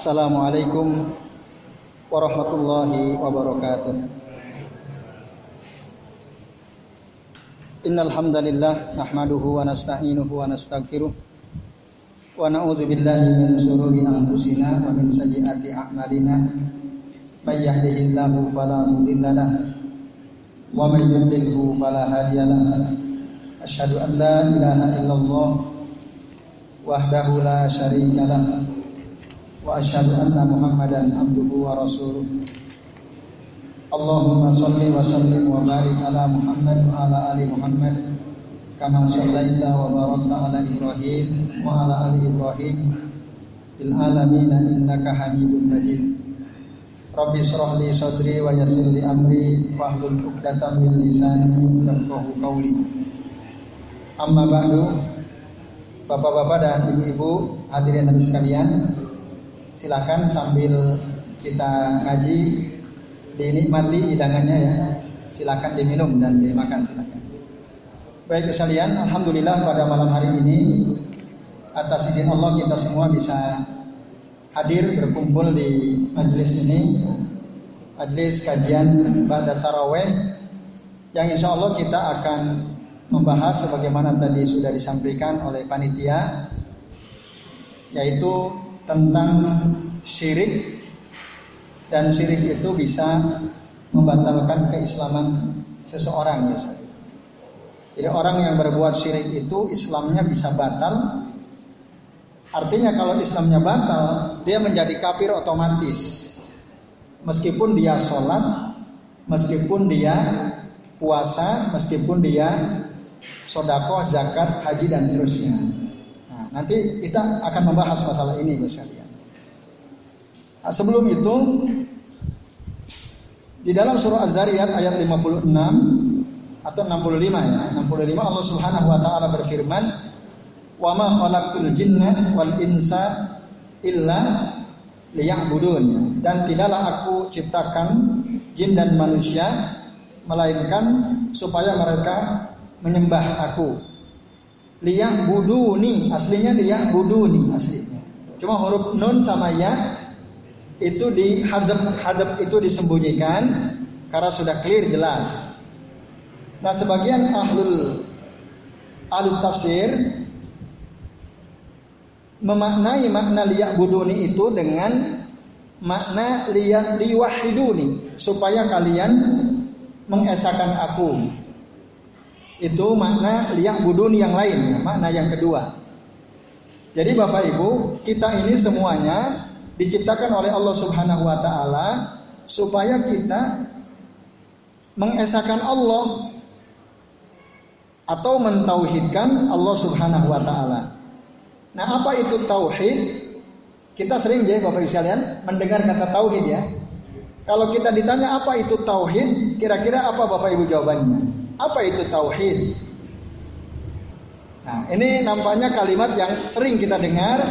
Assalamualaikum warahmatullahi wabarakatuh. Innal hamdalillah nahmaduhu wa nasta'inuhu wa nastaghfiruh wa na'udzu billahi min shururi anfusina wa min sayyiati a'malina. May yahdihillahu fala mudilla wa may yudlilhu fala hadiya lahu asyhadu an la ilaha illallah wahdahu la syarika lahu wa rasuluh. Allahumma salli wa sallim wa barik ala Muhammad wa ala ali Muhammad kama shallaita wa barakta ala ali Ibrahim fil alamin innaka Hamidum Majid. Rabbi shrah li sadri wa yassir li amri wahlul 'uqdatam min lisani yafqahu qawli. Amma ba'du Bapak-bapak dan ibu-ibu hadirin sekalian, silakan sambil kita ngaji dinikmati hidangannya ya. Silakan diminum dan dimakan silakan. Baik sekalian, alhamdulillah pada malam hari ini atas izin Allah kita semua bisa hadir berkumpul di majelis ini majelis kajian pada taraweh yang insya Allah kita akan membahas sebagaimana tadi sudah disampaikan oleh panitia yaitu tentang syirik dan syirik itu bisa membatalkan keislaman seseorang ya Jadi orang yang berbuat syirik itu Islamnya bisa batal. Artinya kalau Islamnya batal, dia menjadi kafir otomatis. Meskipun dia sholat, meskipun dia puasa, meskipun dia sodakoh, zakat, haji dan seterusnya. Nanti kita akan membahas masalah ini Gus sekalian. Nah, sebelum itu di dalam surah Az-Zariyat ayat 56 atau 65 ya, 65 Allah Subhanahu wa taala berfirman, "Wa ma khalaqtul jinna wal insa illa liya'budun." Dan tidaklah aku ciptakan jin dan manusia melainkan supaya mereka menyembah aku liyak buduni aslinya liyak buduni aslinya cuma huruf nun sama ya itu di hazab hazab itu disembunyikan karena sudah clear jelas. Nah sebagian ahlul ahlul tafsir memaknai makna liyak buduni itu dengan makna liyak liwahiduni supaya kalian mengesahkan aku itu makna liyak budun yang lain, ya, makna yang kedua. Jadi Bapak Ibu, kita ini semuanya diciptakan oleh Allah Subhanahu wa taala supaya kita mengesahkan Allah atau mentauhidkan Allah Subhanahu wa taala. Nah, apa itu tauhid? Kita sering jadi Bapak Ibu sekalian mendengar kata tauhid ya. Kalau kita ditanya apa itu tauhid, kira-kira apa Bapak Ibu jawabannya? Apa itu tauhid? Nah, ini nampaknya kalimat yang sering kita dengar,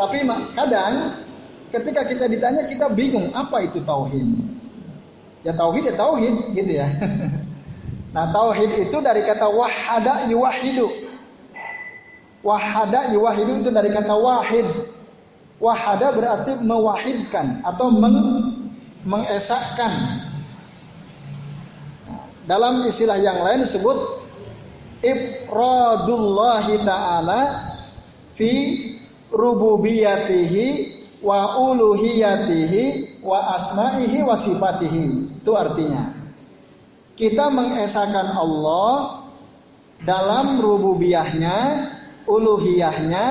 tapi kadang ketika kita ditanya kita bingung apa itu tauhid. Ya tauhid ya tauhid gitu ya. Nah, tauhid itu dari kata wahada yuwahidu. Wahada yuwahidu itu dari kata wahid. Wahada berarti mewahidkan atau meng mengesahkan dalam istilah yang lain disebut ifradullahi taala fi rububiyatihi wa uluhiyatihi wa asma'ihi wa sifatihi. Itu artinya kita mengesahkan Allah dalam rububiyahnya, uluhiyahnya,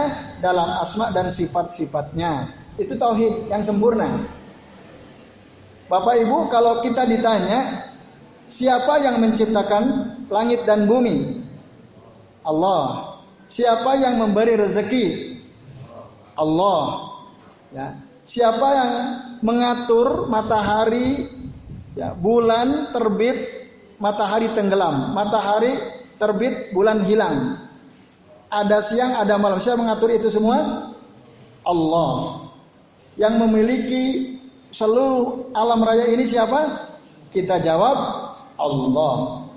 dalam asma dan sifat-sifatnya. Itu tauhid yang sempurna. Bapak Ibu, kalau kita ditanya Siapa yang menciptakan langit dan bumi? Allah. Siapa yang memberi rezeki? Allah. Ya. Siapa yang mengatur matahari, ya, bulan terbit, matahari tenggelam, matahari terbit, bulan hilang. Ada siang, ada malam. Siapa mengatur itu semua? Allah. Yang memiliki seluruh alam raya ini siapa? Kita jawab Allah.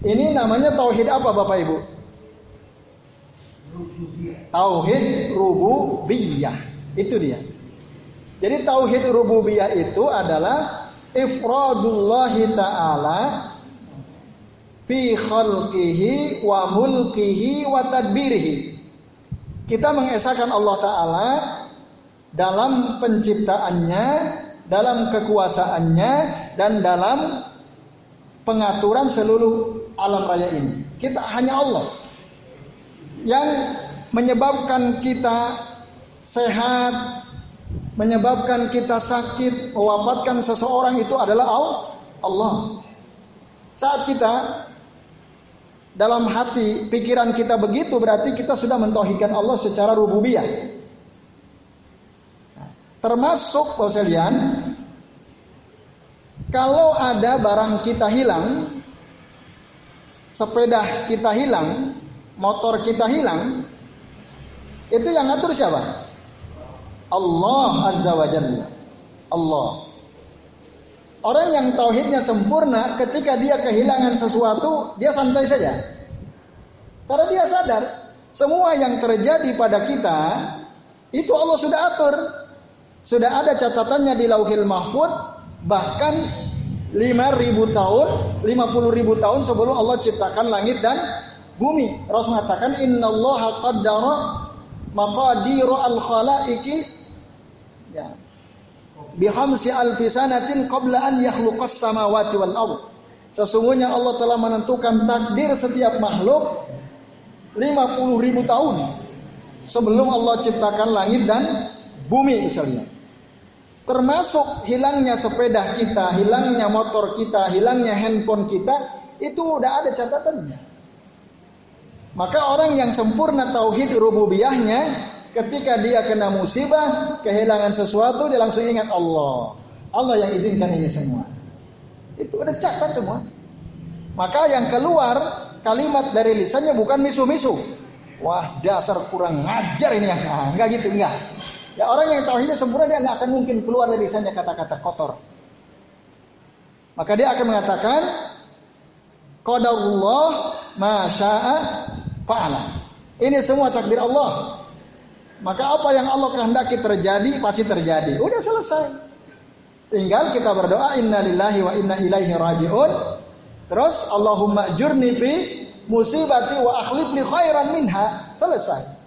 Ini namanya tauhid apa Bapak Ibu? Tauhid rububiyah. Itu dia. Jadi tauhid rububiyah itu adalah ifradullah taala fi khalqihi wa mulkihi wa tadbirihi. Kita mengesahkan Allah taala dalam penciptaannya, dalam kekuasaannya dan dalam pengaturan seluruh alam raya ini. Kita hanya Allah yang menyebabkan kita sehat, menyebabkan kita sakit, mewafatkan seseorang itu adalah Allah. Saat kita dalam hati pikiran kita begitu berarti kita sudah mentauhidkan Allah secara rububiyah. Termasuk sekalian, kalau ada barang kita hilang, sepeda kita hilang, motor kita hilang, itu yang ngatur siapa? Allah Azza wa Jalla. Allah. Orang yang tauhidnya sempurna ketika dia kehilangan sesuatu, dia santai saja. Karena dia sadar semua yang terjadi pada kita itu Allah sudah atur. Sudah ada catatannya di Lauhil Mahfud bahkan 5000 tahun, 50 ribu tahun sebelum Allah ciptakan langit dan bumi. Rasul mengatakan innallaha qaddara maqadiru al-khalaiqi ya bihamsi alfi sanatin qabla an yakhluqas samawati wal ard. Sesungguhnya Allah telah menentukan takdir setiap makhluk 50 ribu tahun sebelum Allah ciptakan langit dan bumi misalnya. Termasuk hilangnya sepeda kita, hilangnya motor kita, hilangnya handphone kita, itu udah ada catatannya. Maka orang yang sempurna tauhid rububiyahnya ketika dia kena musibah, kehilangan sesuatu, dia langsung ingat Allah. Allah yang izinkan ini semua. Itu udah catat semua. Maka yang keluar kalimat dari lisannya bukan misu-misu. Wah dasar kurang ngajar ini ya. Nah, enggak gitu, enggak. Ya orang yang tauhidnya sempurna dia nggak akan mungkin keluar dari lisannya kata-kata kotor. Maka dia akan mengatakan qadarullah masya'a fa'ala. Ini semua takdir Allah. Maka apa yang Allah kehendaki terjadi pasti terjadi. Udah selesai. Tinggal kita berdoa inna lillahi wa inna ilaihi rajiun. Terus Allahumma jurni fi musibati wa akhlif li khairan minha. Selesai.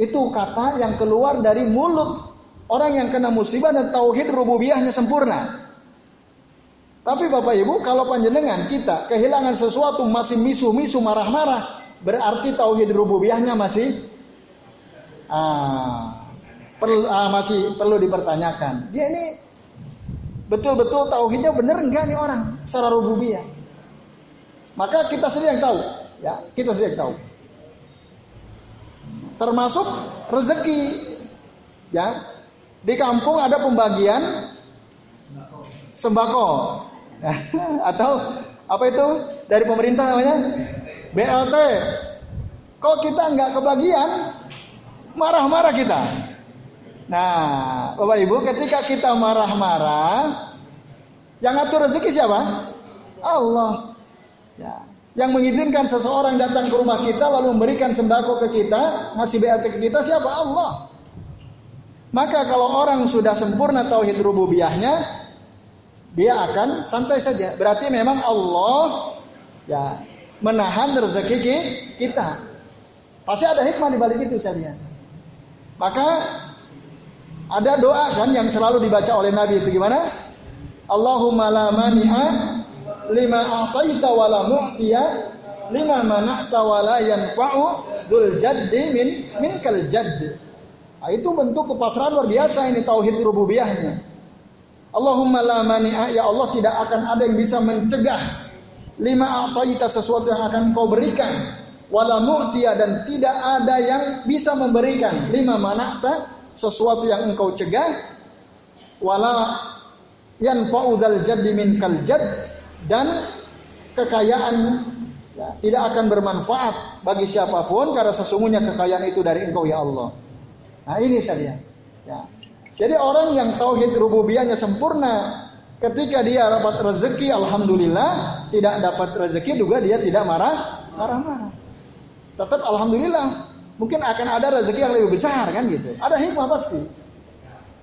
Itu kata yang keluar dari mulut orang yang kena musibah dan tauhid rububiyahnya sempurna. Tapi Bapak Ibu, kalau panjenengan kita kehilangan sesuatu masih misu-misu marah-marah, berarti tauhid rububiyahnya masih ah, perlu ah, masih perlu dipertanyakan. Dia ini betul-betul tauhidnya benar enggak nih orang secara rububiyah? Maka kita sendiri yang tahu, ya, kita sendiri yang tahu. Termasuk rezeki. Ya. Di kampung ada pembagian sembako. Atau apa itu dari pemerintah namanya? BLT. Kok kita nggak kebagian? Marah-marah kita. Nah, Bapak Ibu, ketika kita marah-marah, yang ngatur rezeki siapa? Allah. Ya. Yang mengizinkan seseorang datang ke rumah kita lalu memberikan sembako ke kita, ngasih BLT ke kita siapa? Allah. Maka kalau orang sudah sempurna tauhid rububiyahnya, dia akan santai saja. Berarti memang Allah ya menahan rezeki kita. Pasti ada hikmah di balik itu saya Maka ada doa kan yang selalu dibaca oleh Nabi itu gimana? Allahumma la mani'a lima a'taita wa la mu'tiya lima mana'ta wa la yanfa'u dzul jaddi min minkal jaddi. Nah, itu bentuk kepasrahan luar biasa ini tauhid rububiyahnya. Allahumma la mani'a ya Allah tidak akan ada yang bisa mencegah lima a'taita sesuatu yang akan kau berikan wala mu'tiya dan tidak ada yang bisa memberikan lima mana'ta sesuatu yang engkau cegah wala yanfa'u dzal jaddi minkal jadd dan kekayaan ya, tidak akan bermanfaat bagi siapa pun karena sesungguhnya kekayaan itu dari Engkau ya Allah. Nah ini saja. Ya. Jadi orang yang tauhid rububiyahnya sempurna, ketika dia dapat rezeki, alhamdulillah, tidak dapat rezeki juga dia tidak marah, marah-marah. Tetap alhamdulillah, mungkin akan ada rezeki yang lebih besar kan gitu. Ada hikmah pasti.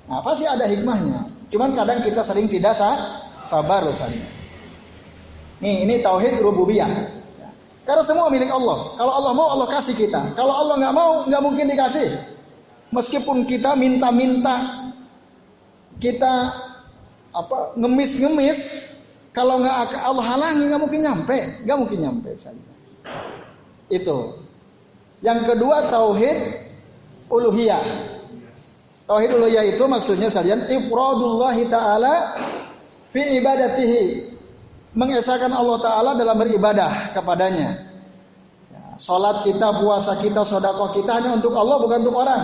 Nah, pasti ada hikmahnya. Cuman kadang kita sering tidak sabar misalnya. Nih, ini tauhid rububiyah. Karena semua milik Allah. Kalau Allah mau, Allah kasih kita. Kalau Allah nggak mau, nggak mungkin dikasih. Meskipun kita minta-minta, kita apa ngemis-ngemis, kalau nggak Allah halangi nggak mungkin nyampe, nggak mungkin nyampe. Itu. Yang kedua tauhid uluhiyah. Tauhid uluhiyah itu maksudnya sekalian ifradullah taala fi ibadatihi. Mengesahkan Allah taala dalam beribadah kepadanya. Ya, salat kita, puasa kita, sedekah kita hanya untuk Allah bukan untuk orang.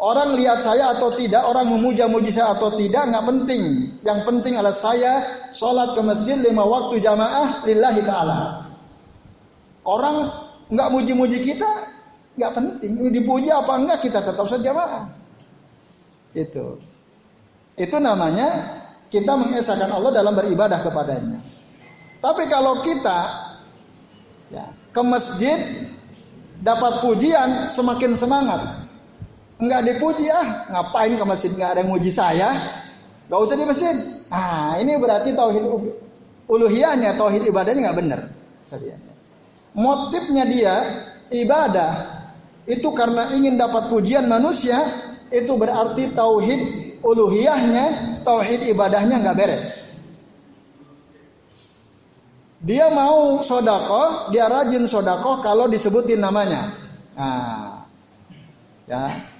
Orang lihat saya atau tidak, orang memuja-muji saya atau tidak, nggak penting. Yang penting adalah saya sholat ke masjid lima waktu jamaah lillahi ta'ala. Orang nggak muji-muji kita, nggak penting. Dipuji apa enggak kita tetap saja jamaah. Itu. Itu namanya kita mengesahkan Allah dalam beribadah kepadanya. Tapi kalau kita ya, ke masjid dapat pujian semakin semangat. Nggak dipuji ah ngapain ke masjid? Nggak ada yang muji saya. Nggak usah di masjid. Ah ini berarti tauhid uluhiyahnya tauhid ibadahnya nggak benar motifnya dia ibadah itu karena ingin dapat pujian manusia itu berarti tauhid uluhiyahnya tauhid ibadahnya nggak beres dia mau sodako dia rajin sodako kalau disebutin namanya nah ya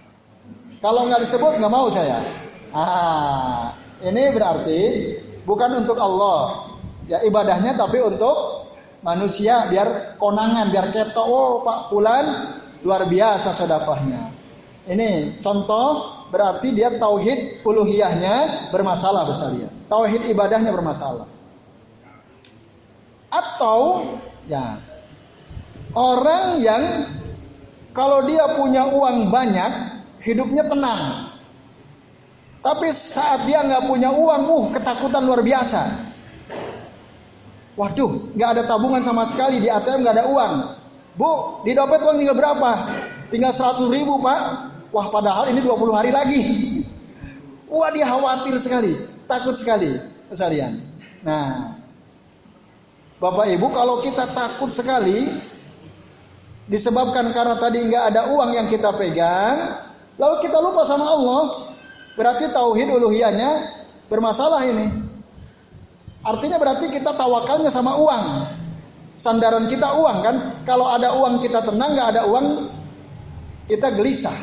kalau nggak disebut nggak mau saya. Ah, ini berarti bukan untuk Allah. Ya ibadahnya tapi untuk manusia biar konangan, biar keto. Oh Pak Pulan luar biasa sedekahnya. Ini contoh berarti dia tauhid uluhiyahnya bermasalah besar Tauhid ibadahnya bermasalah. Atau ya orang yang kalau dia punya uang banyak hidupnya tenang. Tapi saat dia nggak punya uang, uh ketakutan luar biasa. Waduh, nggak ada tabungan sama sekali di ATM nggak ada uang. Bu, di dompet uang tinggal berapa? Tinggal 100 ribu pak. Wah padahal ini 20 hari lagi. Wah dia khawatir sekali, takut sekali, sekalian. Nah, Bapak Ibu kalau kita takut sekali disebabkan karena tadi nggak ada uang yang kita pegang, Lalu kita lupa sama Allah, berarti tauhid uluhiyahnya bermasalah ini. Artinya berarti kita tawakalnya sama uang. Sandaran kita uang kan. Kalau ada uang kita tenang, nggak ada uang kita gelisah.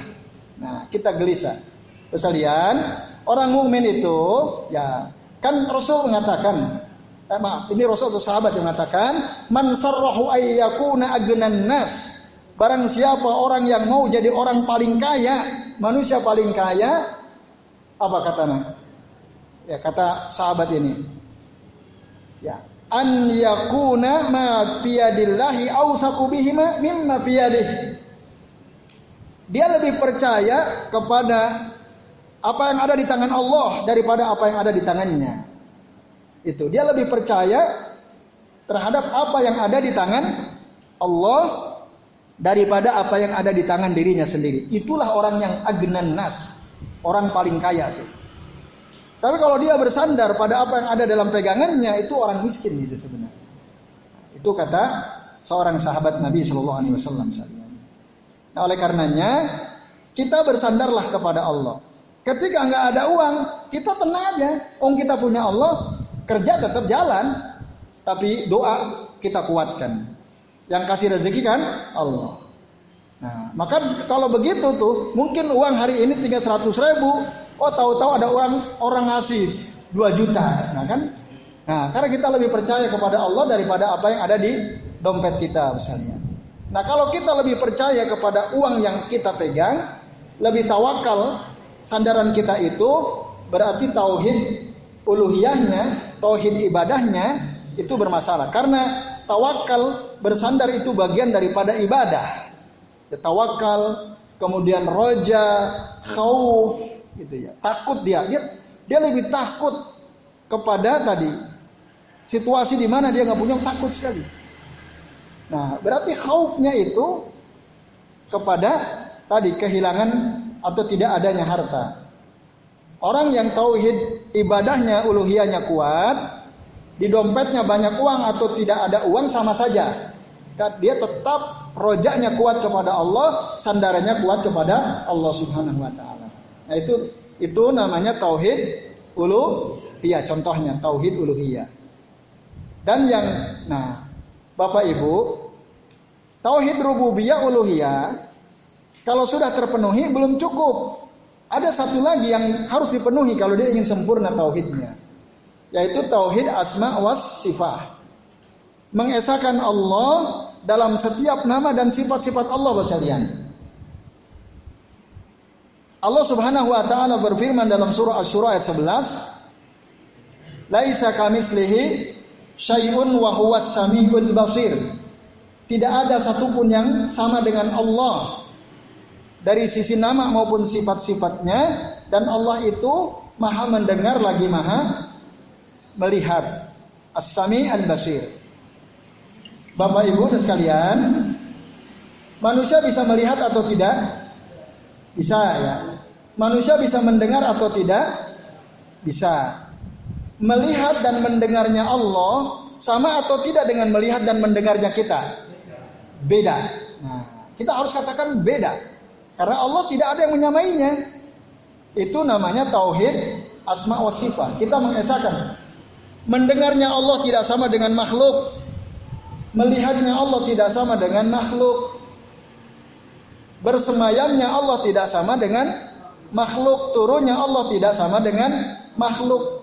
Kita gelisah. Kesalian, orang mukmin itu ya kan Rasul mengatakan eh, maaf, ini Rasul atau sahabat yang mengatakan man sarrahu ayyakuna agnan nas Barang siapa orang yang mau jadi orang paling kaya, manusia paling kaya, apa katanya? Ya kata sahabat ini. Ya, an yakuna ma biyadillahi awsaqu bihima mimma biyadih. Dia lebih percaya kepada apa yang ada di tangan Allah daripada apa yang ada di tangannya. Itu dia lebih percaya terhadap apa yang ada di tangan Allah daripada apa yang ada di tangan dirinya sendiri. Itulah orang yang agnan nas, orang paling kaya tuh. Tapi kalau dia bersandar pada apa yang ada dalam pegangannya, itu orang miskin itu sebenarnya. Itu kata seorang sahabat Nabi Shallallahu Alaihi Wasallam. Nah, oleh karenanya kita bersandarlah kepada Allah. Ketika nggak ada uang, kita tenang aja. Om kita punya Allah, kerja tetap jalan, tapi doa kita kuatkan. Yang kasih rezeki kan Allah. Nah, maka kalau begitu tuh, mungkin uang hari ini tinggal 100 ribu, oh tahu-tahu ada orang orang ngasih 2 juta. Nah kan, nah karena kita lebih percaya kepada Allah daripada apa yang ada di dompet kita misalnya. Nah kalau kita lebih percaya kepada uang yang kita pegang, lebih tawakal, sandaran kita itu berarti tauhid uluhiyahnya, tauhid ibadahnya itu bermasalah. Karena tawakal bersandar itu bagian daripada ibadah. Ya, tawakal, kemudian roja, khauf, gitu ya. Takut dia, dia dia lebih takut kepada tadi situasi di mana dia nggak punya takut sekali. Nah, berarti khaufnya itu kepada tadi kehilangan atau tidak adanya harta. Orang yang tauhid ibadahnya uluhiyahnya kuat, di dompetnya banyak uang atau tidak ada uang sama saja. Dia tetap rojaknya kuat kepada Allah, sandarannya kuat kepada Allah Subhanahu wa taala. Nah, itu itu namanya tauhid uluhiyah contohnya tauhid uluhiyah. Dan yang nah, Bapak Ibu, tauhid rububiyah uluhiyah kalau sudah terpenuhi belum cukup. Ada satu lagi yang harus dipenuhi kalau dia ingin sempurna tauhidnya. Yaitu tauhid asma was sifat. Mengesahkan Allah dalam setiap nama dan sifat-sifat Allah sekalian. Allah Subhanahu wa taala berfirman dalam surah Asy-Syura ayat 11, "Laisa kamislihi syai'un wa huwas samiul basir." Tidak ada satupun yang sama dengan Allah. Dari sisi nama maupun sifat-sifatnya dan Allah itu maha mendengar lagi maha melihat. As-sami al-basir. Bapak Ibu dan sekalian manusia bisa melihat atau tidak? Bisa ya. Manusia bisa mendengar atau tidak? Bisa melihat dan mendengarnya Allah sama atau tidak dengan melihat dan mendengarnya kita beda nah kita harus katakan beda karena Allah tidak ada yang menyamainya. Itu namanya tauhid asma wa sifat. Kita mengesahkan. Mendengarnya Allah tidak sama dengan makhluk. Melihatnya Allah tidak sama dengan makhluk. Bersemayamnya Allah tidak sama dengan makhluk. Turunnya Allah tidak sama dengan makhluk.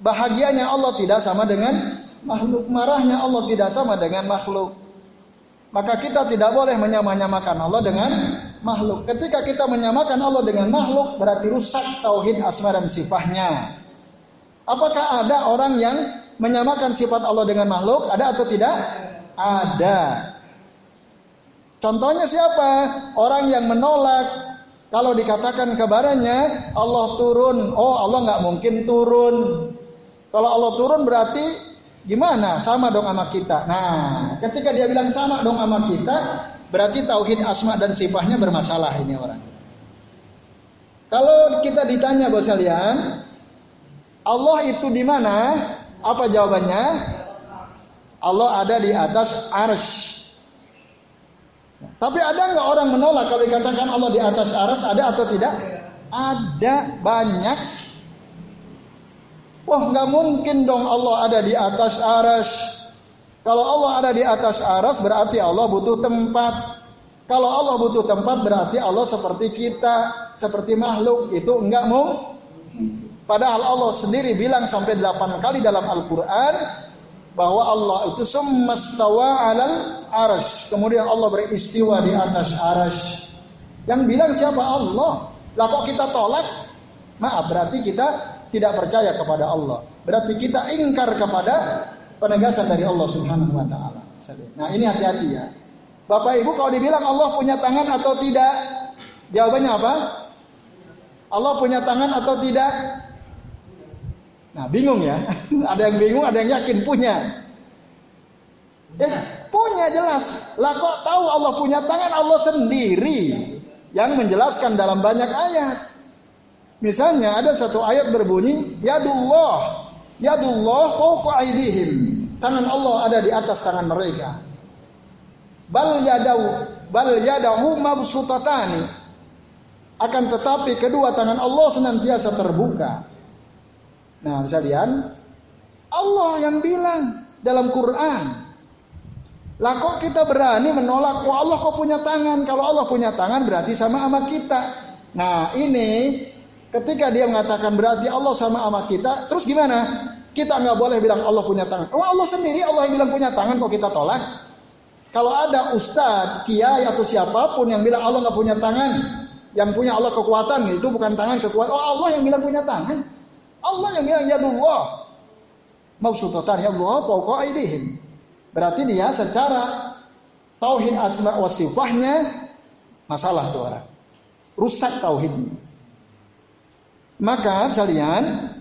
Bahagianya Allah tidak sama dengan makhluk. Marahnya Allah tidak sama dengan makhluk. Maka kita tidak boleh menyamanyamakan Allah dengan makhluk. Ketika kita menyamakan Allah dengan makhluk berarti rusak tauhid asma dan sifatnya. Apakah ada orang yang menyamakan sifat Allah dengan makhluk? Ada atau tidak? Ada. Contohnya siapa? Orang yang menolak kalau dikatakan kebarannya Allah turun, oh Allah nggak mungkin turun. Kalau Allah turun berarti gimana? Sama dong sama kita. Nah, ketika dia bilang sama dong sama kita, Berarti tauhid asma dan sifatnya bermasalah ini orang. Kalau kita ditanya bos kalian, Allah itu di mana? Apa jawabannya? Allah ada di atas ars. Tapi ada nggak orang menolak kalau dikatakan Allah di atas ars? Ada atau tidak? Ada banyak. Wah nggak mungkin dong Allah ada di atas ars. Kalau Allah ada di atas aras berarti Allah butuh tempat. Kalau Allah butuh tempat berarti Allah seperti kita, seperti makhluk. Itu enggak mau. Padahal Allah sendiri bilang sampai delapan kali dalam Al-Quran bahwa Allah itu summastawa alal aras. Kemudian Allah beristiwa di atas aras. Yang bilang siapa Allah? Lah kok kita tolak? Maaf, berarti kita tidak percaya kepada Allah. Berarti kita ingkar kepada penegasan dari Allah Subhanahu wa taala. Nah, ini hati-hati ya. Bapak Ibu kalau dibilang Allah punya tangan atau tidak? Jawabannya apa? Allah punya tangan atau tidak? Nah, bingung ya. ada yang bingung, ada yang yakin punya. Eh, punya jelas. Lah kok tahu Allah punya tangan? Allah sendiri yang menjelaskan dalam banyak ayat. Misalnya ada satu ayat berbunyi, Yadullah Yadullah fawqa. Tangan Allah ada di atas tangan mereka. Bal yadau bal yadahu mabsutatani. Akan tetapi kedua tangan Allah senantiasa terbuka. Nah, sekalian, Allah yang bilang dalam Quran. Lah kok kita berani menolak, kok Allah kok punya tangan? Kalau Allah punya tangan berarti sama sama kita. Nah, ini Ketika dia mengatakan berarti Allah sama sama kita, terus gimana? Kita nggak boleh bilang Allah punya tangan. Oh Allah sendiri Allah yang bilang punya tangan kok kita tolak? Kalau ada ustadz, kiai atau siapa pun yang bilang Allah nggak punya tangan, yang punya Allah kekuatan, itu bukan tangan kekuatan. Oh Allah yang bilang punya tangan. Allah yang bilang ya Allah. Maksudnya ya Allah pokok aidihim. Berarti dia secara tauhid asma wa sifahnya masalah tuh orang. Rusak tauhidnya. Maka sekalian,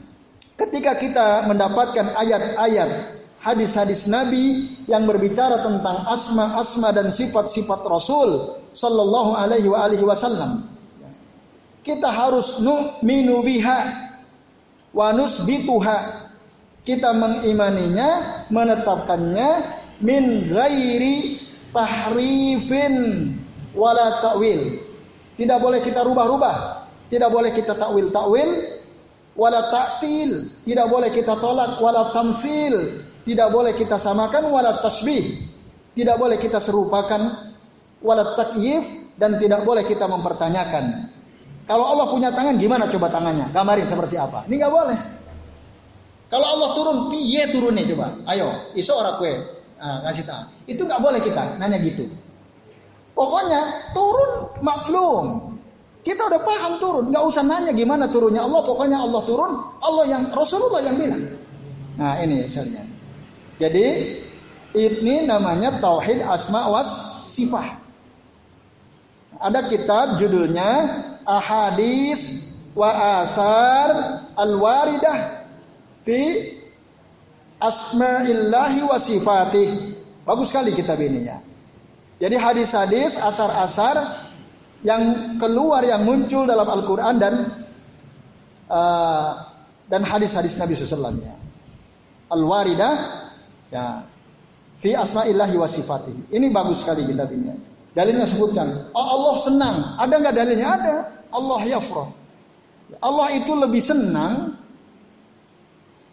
ketika kita mendapatkan ayat-ayat hadis-hadis Nabi yang berbicara tentang asma-asma dan sifat-sifat Rasul sallallahu alaihi wa alihi wasallam. Kita harus nu'minu biha. wa nusbituha. Kita mengimaninya, menetapkannya min ghairi tahrifin wala ta'wil. Tidak boleh kita rubah-rubah, tidak boleh kita takwil-takwil, wala ta'til, tidak boleh kita tolak, wala tamsil, tidak boleh kita samakan, wala tasbih, tidak boleh kita serupakan, wala takyif, dan tidak boleh kita mempertanyakan. Kalau Allah punya tangan, gimana coba tangannya? Gambarin seperti apa? Ini nggak boleh. Kalau Allah turun, piye turunnya coba? Ayo, iso ora kue. Nah, ngasih tahu. Itu nggak boleh kita nanya gitu. Pokoknya turun maklum. Kita udah paham turun, nggak usah nanya gimana turunnya Allah. Pokoknya Allah turun, Allah yang Rasulullah yang bilang. Nah ini misalnya. Jadi ini namanya tauhid asma was sifat. Ada kitab judulnya Ahadis wa Asar Al-Waridah fi Asma'illahi wa Sifatih. Bagus sekali kitab ini ya. Jadi hadis-hadis, asar-asar yang keluar yang muncul dalam Al-Quran dan uh, dan hadis-hadis Nabi SAW ya. Al-Waridah Ya. Fi asma'illahi wa sifatihi. Ini bagus sekali kitab ini. Dalilnya sebutkan. Oh, Allah senang. Ada nggak dalilnya? Ada. Allah yafrah. Allah itu lebih senang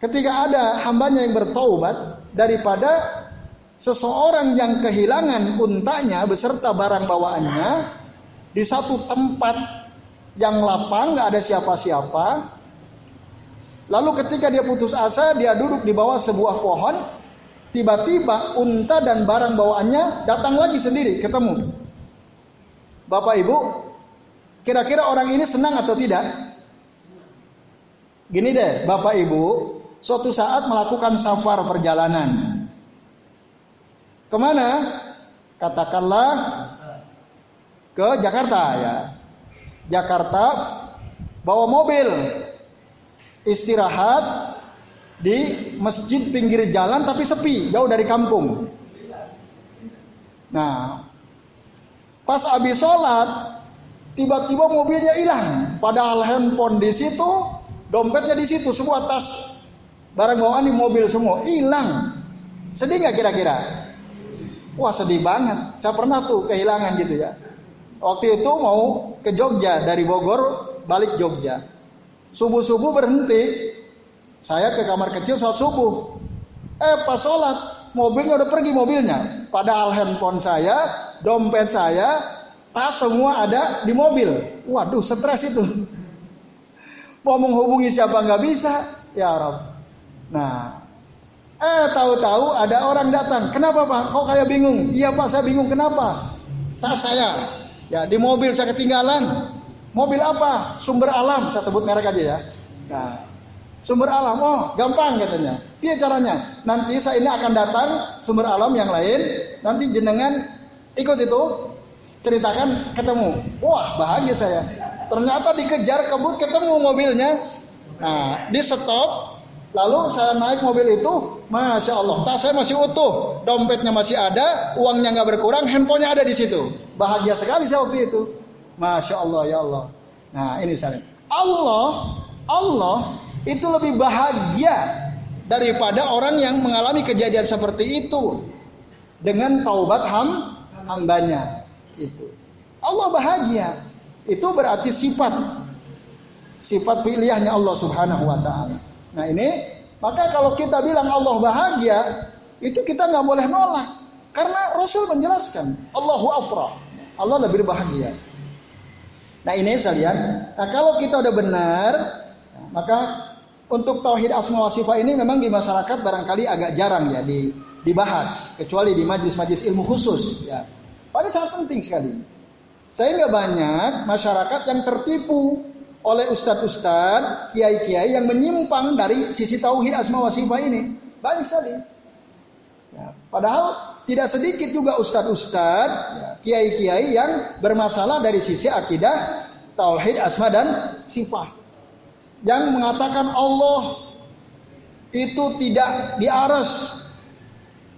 ketika ada hambanya yang bertaubat daripada seseorang yang kehilangan untanya beserta barang bawaannya di satu tempat yang lapang nggak ada siapa-siapa. Lalu ketika dia putus asa, dia duduk di bawah sebuah pohon, Tiba-tiba unta dan barang bawaannya datang lagi sendiri ketemu. Bapak Ibu, kira-kira orang ini senang atau tidak? Gini deh, Bapak Ibu, suatu saat melakukan safar perjalanan. Ke mana? Katakanlah ke Jakarta ya. Jakarta bawa mobil istirahat di masjid pinggir jalan tapi sepi, jauh dari kampung. Nah, pas habis sholat, tiba-tiba mobilnya hilang. Padahal handphone di situ, dompetnya di situ, semua tas barang bawaan di mobil semua hilang. Sedih nggak kira-kira? Wah sedih banget. Saya pernah tuh kehilangan gitu ya. Waktu itu mau ke Jogja dari Bogor balik Jogja. Subuh-subuh berhenti saya ke kamar kecil sholat subuh. Eh pas sholat, mobilnya udah pergi mobilnya. Padahal handphone saya, dompet saya, tas semua ada di mobil. Waduh, stres itu. Mau menghubungi siapa nggak bisa, ya Rob. Nah, eh tahu-tahu ada orang datang. Kenapa Pak? Kok kayak bingung? Iya Pak, saya bingung. Kenapa? Tas saya, ya di mobil saya ketinggalan. Mobil apa? Sumber alam, saya sebut merek aja ya. Nah, Sumber alam, oh gampang katanya. Iya caranya. Nanti saya ini akan datang sumber alam yang lain. Nanti jenengan ikut itu ceritakan ketemu. Wah bahagia saya. Ternyata dikejar kebut ketemu mobilnya. Nah di stop. Lalu saya naik mobil itu, masya Allah, tas saya masih utuh, dompetnya masih ada, uangnya nggak berkurang, handphonenya ada di situ. Bahagia sekali saya waktu itu. Masya Allah ya Allah. Nah ini misalnya. Allah, Allah itu lebih bahagia daripada orang yang mengalami kejadian seperti itu dengan taubat ham hambanya itu Allah bahagia itu berarti sifat sifat pilihannya Allah Subhanahu wa taala nah ini maka kalau kita bilang Allah bahagia itu kita nggak boleh nolak karena Rasul menjelaskan Allahu afra Allah lebih bahagia nah ini sekalian nah kalau kita udah benar maka untuk tauhid asma wa sifat ini memang di masyarakat barangkali agak jarang ya di, dibahas kecuali di majlis-majlis ilmu khusus ya. Pada sangat penting sekali. Saya nggak banyak masyarakat yang tertipu oleh ustadz-ustadz, kiai-kiai yang menyimpang dari sisi tauhid asma wa sifat ini. Banyak sekali. Ya, padahal tidak sedikit juga ustadz-ustadz, ya, kiai-kiai yang bermasalah dari sisi akidah tauhid asma dan sifat yang mengatakan Allah itu tidak di aras.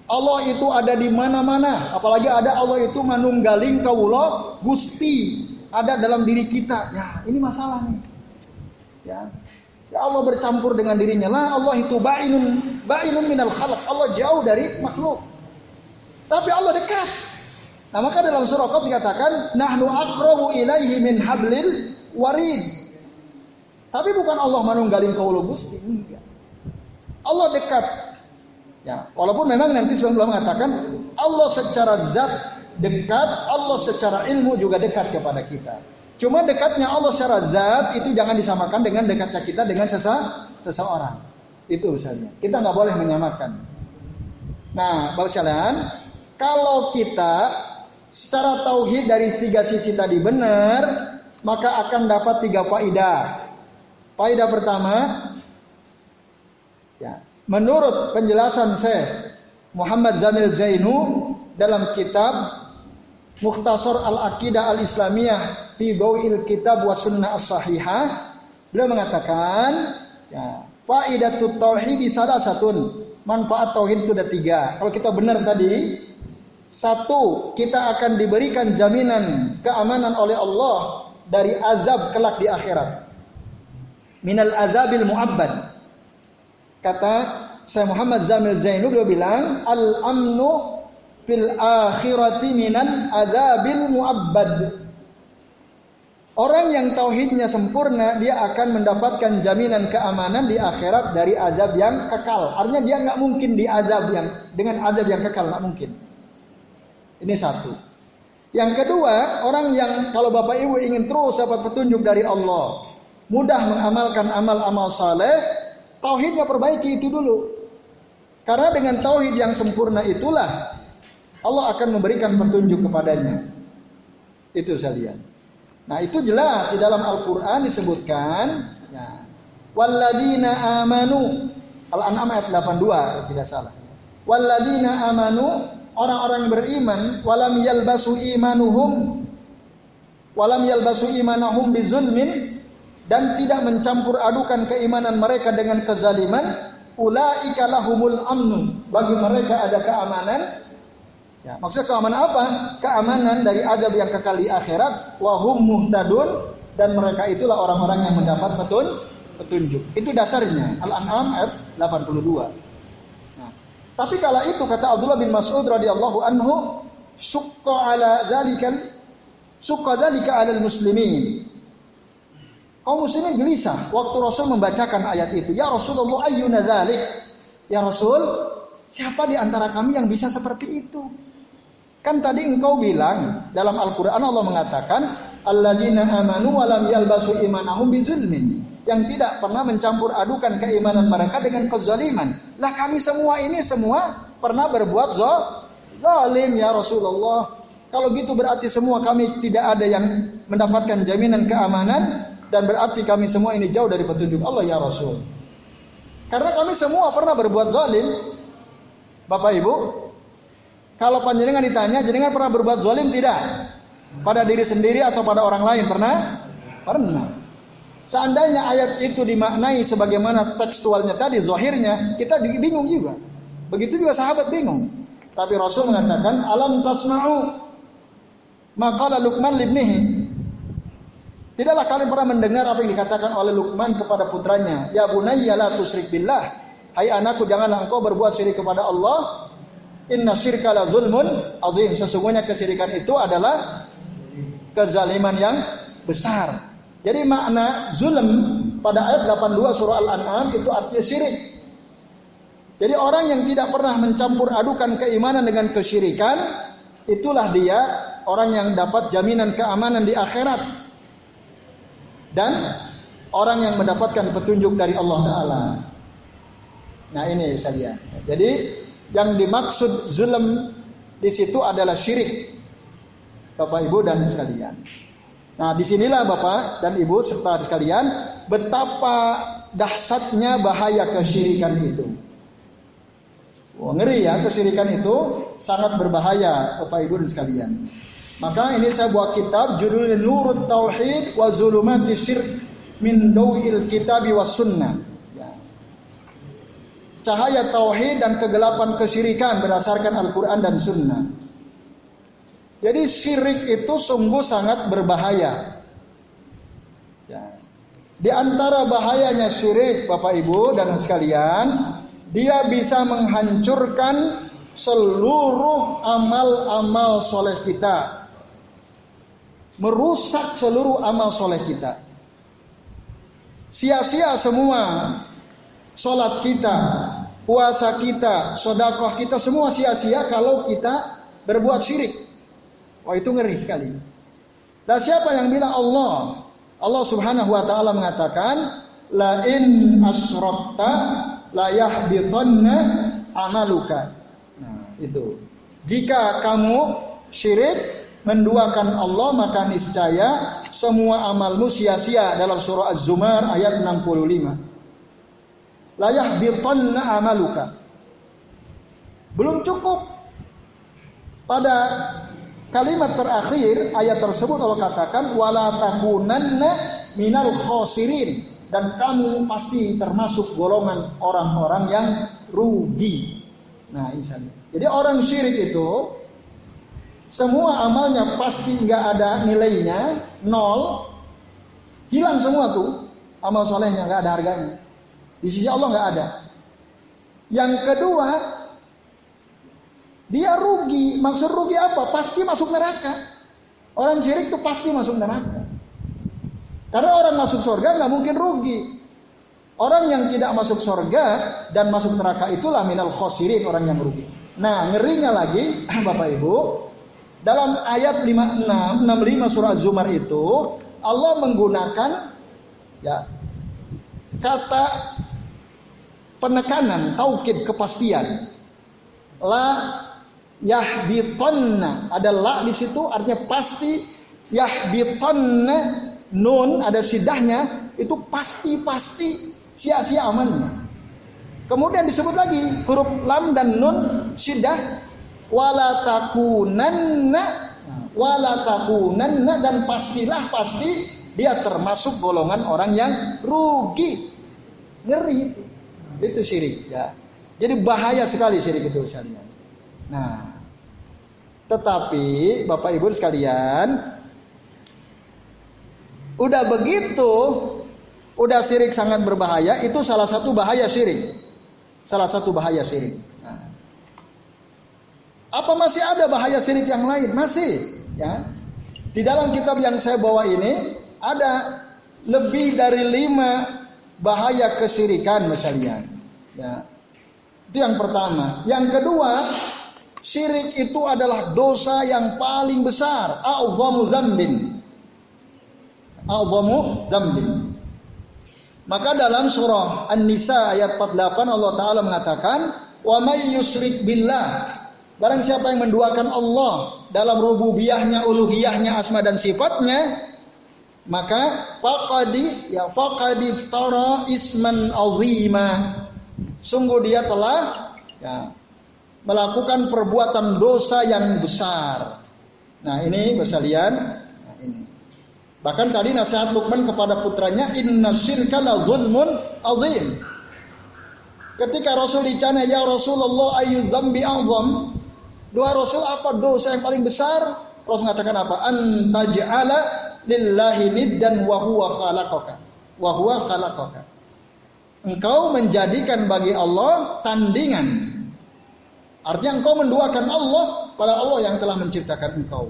Allah itu ada di mana-mana, apalagi ada Allah itu manunggaling kawula Gusti ada dalam diri kita. Ya, ini masalah nih. Ya. Ya Allah bercampur dengan dirinya. Lah Allah itu ba'inun ba'inun minal khalq. Allah jauh dari makhluk. Tapi Allah dekat. Nah maka dalam surah Qaf dikatakan nahnu aqrabu ilaihi min hablil warid. Tapi bukan Allah manunggalin kaulu gusti. Allah dekat. Ya, walaupun memang nanti sebelum mengatakan Allah secara zat dekat, Allah secara ilmu juga dekat kepada kita. Cuma dekatnya Allah secara zat itu jangan disamakan dengan dekatnya kita dengan sesa, seseorang. Itu misalnya. Kita nggak boleh menyamakan. Nah, Bapak sekalian, kalau kita secara tauhid dari tiga sisi tadi benar, maka akan dapat tiga faidah. Faidah pertama, Ya. Menurut penjelasan saya Muhammad Zamil Zainu dalam kitab Mukhtasar Al-Aqidah Al-Islamiyah fi Bawil Kitab wa Sunnah As-Sahihah beliau mengatakan ya faidatut tauhid salah satu manfaat tauhid itu ada tiga kalau kita benar tadi satu kita akan diberikan jaminan keamanan oleh Allah dari azab kelak di akhirat minal azabil muabbad Kata saya Muhammad Zamil Zainu beliau bilang al-amnu fil akhirati minan adzabil muabbad. Orang yang tauhidnya sempurna dia akan mendapatkan jaminan keamanan di akhirat dari azab yang kekal. Artinya dia nggak mungkin di azab yang dengan azab yang kekal nggak mungkin. Ini satu. Yang kedua, orang yang kalau Bapak Ibu ingin terus dapat petunjuk dari Allah, mudah mengamalkan amal-amal saleh, Tauhidnya perbaiki itu dulu. Karena dengan tauhid yang sempurna itulah Allah akan memberikan petunjuk kepadanya. Itu sekalian. Nah, itu jelas di dalam Al-Qur'an disebutkan ya. Walladina amanu Al-An'am ayat 82 tidak salah. Walladina amanu orang-orang beriman walam yalbasu imanuhum walam yalbasu imanahum bizulmin dan tidak mencampur adukan keimanan mereka dengan kezaliman, ulaika lahumul amnun. Bagi mereka ada keamanan. Ya, maksudnya keamanan apa? Keamanan dari azab yang kekal di akhirat, wahum muhtadun dan mereka itulah orang-orang yang mendapat petun, petunjuk. Itu dasarnya. Al-An'am ayat 82. Tapi kala itu kata Abdullah bin Mas'ud radhiyallahu anhu, sukka ala dzalikan sukka dzalika alal muslimin Kaum muslimin gelisah waktu Rasul membacakan ayat itu. Ya Rasulullah ayyuna dzalik? Ya Rasul, siapa di antara kami yang bisa seperti itu? Kan tadi engkau bilang dalam Al-Qur'an Allah mengatakan alladzina amanu wa lam yalbasu imanahum bizulmin. Yang tidak pernah mencampur adukan keimanan mereka dengan kezaliman. Lah kami semua ini semua pernah berbuat zalim ya Rasulullah. Kalau gitu berarti semua kami tidak ada yang mendapatkan jaminan keamanan dan berarti kami semua ini jauh dari petunjuk Allah ya Rasul. Karena kami semua pernah berbuat zalim. Bapak Ibu, kalau panjenengan ditanya, jenengan pernah berbuat zalim tidak? Pada diri sendiri atau pada orang lain pernah? Pernah. Seandainya ayat itu dimaknai sebagaimana tekstualnya tadi, zohirnya, kita bingung juga. Begitu juga sahabat bingung. Tapi Rasul mengatakan, alam tasma'u maka Luqman libnihi Tidaklah kalian pernah mendengar apa yang dikatakan oleh Luqman kepada putranya, "Ya bunayya la tusyrik billah." Hai anakku, janganlah engkau berbuat syirik kepada Allah. Inna syirka la zulmun azim. Sesungguhnya kesyirikan itu adalah kezaliman yang besar. Jadi makna zulm pada ayat 82 surah Al-An'am itu artinya syirik. Jadi orang yang tidak pernah mencampur adukan keimanan dengan kesyirikan, itulah dia orang yang dapat jaminan keamanan di akhirat dan orang yang mendapatkan petunjuk dari Allah Taala. Nah ini bisa lihat. Jadi yang dimaksud zulm di situ adalah syirik. Bapak Ibu dan sekalian. Nah di sinilah Bapak dan Ibu serta sekalian betapa dahsyatnya bahaya kesyirikan itu. Wah, ngeri ya kesyirikan itu sangat berbahaya Bapak Ibu dan sekalian. Maka ini saya buat kitab judulnya Nurut Tauhid wa Zulumati Syirk min Dawil Kitabi wa Sunnah. Ya. Cahaya tauhid dan kegelapan kesyirikan berdasarkan Al-Quran dan Sunnah. Jadi syirik itu sungguh sangat berbahaya. Ya. Di antara bahayanya syirik Bapak Ibu dan sekalian, dia bisa menghancurkan seluruh amal-amal soleh kita. Merusak seluruh amal soleh kita. Sia-sia semua sholat kita, puasa kita, sodakoh kita semua sia-sia kalau kita berbuat syirik. Wah itu ngeri sekali. Dan siapa yang bilang Allah? Allah Subhanahu wa taala mengatakan, "La in asrakta la yahbitanna amaluka." Nah, itu. Jika kamu syirik menduakan Allah maka niscaya semua amalmu sia-sia dalam surah Az-Zumar ayat 65. Layah bitanna amaluka. Belum cukup. Pada kalimat terakhir ayat tersebut Allah katakan wala takunanna minal khosirin dan kamu pasti termasuk golongan orang-orang yang rugi. Nah, insya Jadi orang syirik itu semua amalnya pasti nggak ada nilainya, nol, hilang semua tuh amal solehnya nggak ada harganya. Di sisi Allah nggak ada. Yang kedua, dia rugi. Maksud rugi apa? Pasti masuk neraka. Orang syirik tuh pasti masuk neraka. Karena orang masuk surga nggak mungkin rugi. Orang yang tidak masuk surga dan masuk neraka itulah minal khosirin orang yang rugi. Nah, ngerinya lagi Bapak Ibu, dalam ayat 56, 65 surah Zumar itu Allah menggunakan ya kata penekanan, taukid kepastian. La yahbitonna ada la di situ artinya pasti yahbitonna nun ada sidahnya itu pasti pasti sia-sia amannya. Kemudian disebut lagi huruf lam dan nun sidah wala takunanna wala takunanna dan pastilah pasti dia termasuk golongan orang yang rugi. Ngeri itu. Syirik ya. Jadi bahaya sekali syirik itu sekalian. Nah, tetapi Bapak Ibu sekalian, udah begitu, udah syirik sangat berbahaya, itu salah satu bahaya syirik. Salah satu bahaya syirik. Apa masih ada bahaya syirik yang lain? Masih, ya. Di dalam kitab yang saya bawa ini ada lebih dari lima bahaya kesyirikan misalnya. Ya. Itu yang pertama. Yang kedua, syirik itu adalah dosa yang paling besar. A'udhamu dzambin. A'udhamu dzambin. Maka dalam surah An-Nisa ayat 48 Allah Ta'ala mengatakan, Wa may yusrik billah Barang siapa yang menduakan Allah dalam rububiyahnya, uluhiyahnya, asma dan sifatnya, maka faqadi ya faqadi tara isman azima. Sungguh dia telah ya, melakukan perbuatan dosa yang besar. Nah, ini Basalian, nah ini. Bahkan tadi nasihat Luqman kepada putranya inna syirka la zulmun azim. Ketika Rasul dicana ya Rasulullah ayu dzambi a'zam Doa Rasul apa dosa yang paling besar? Rasul mengatakan apa? Antaj'ala lillahi niddan wa huwa khalaqaka. Wa khalaqaka. Engkau menjadikan bagi Allah tandingan. Artinya engkau menduakan Allah pada Allah yang telah menciptakan engkau.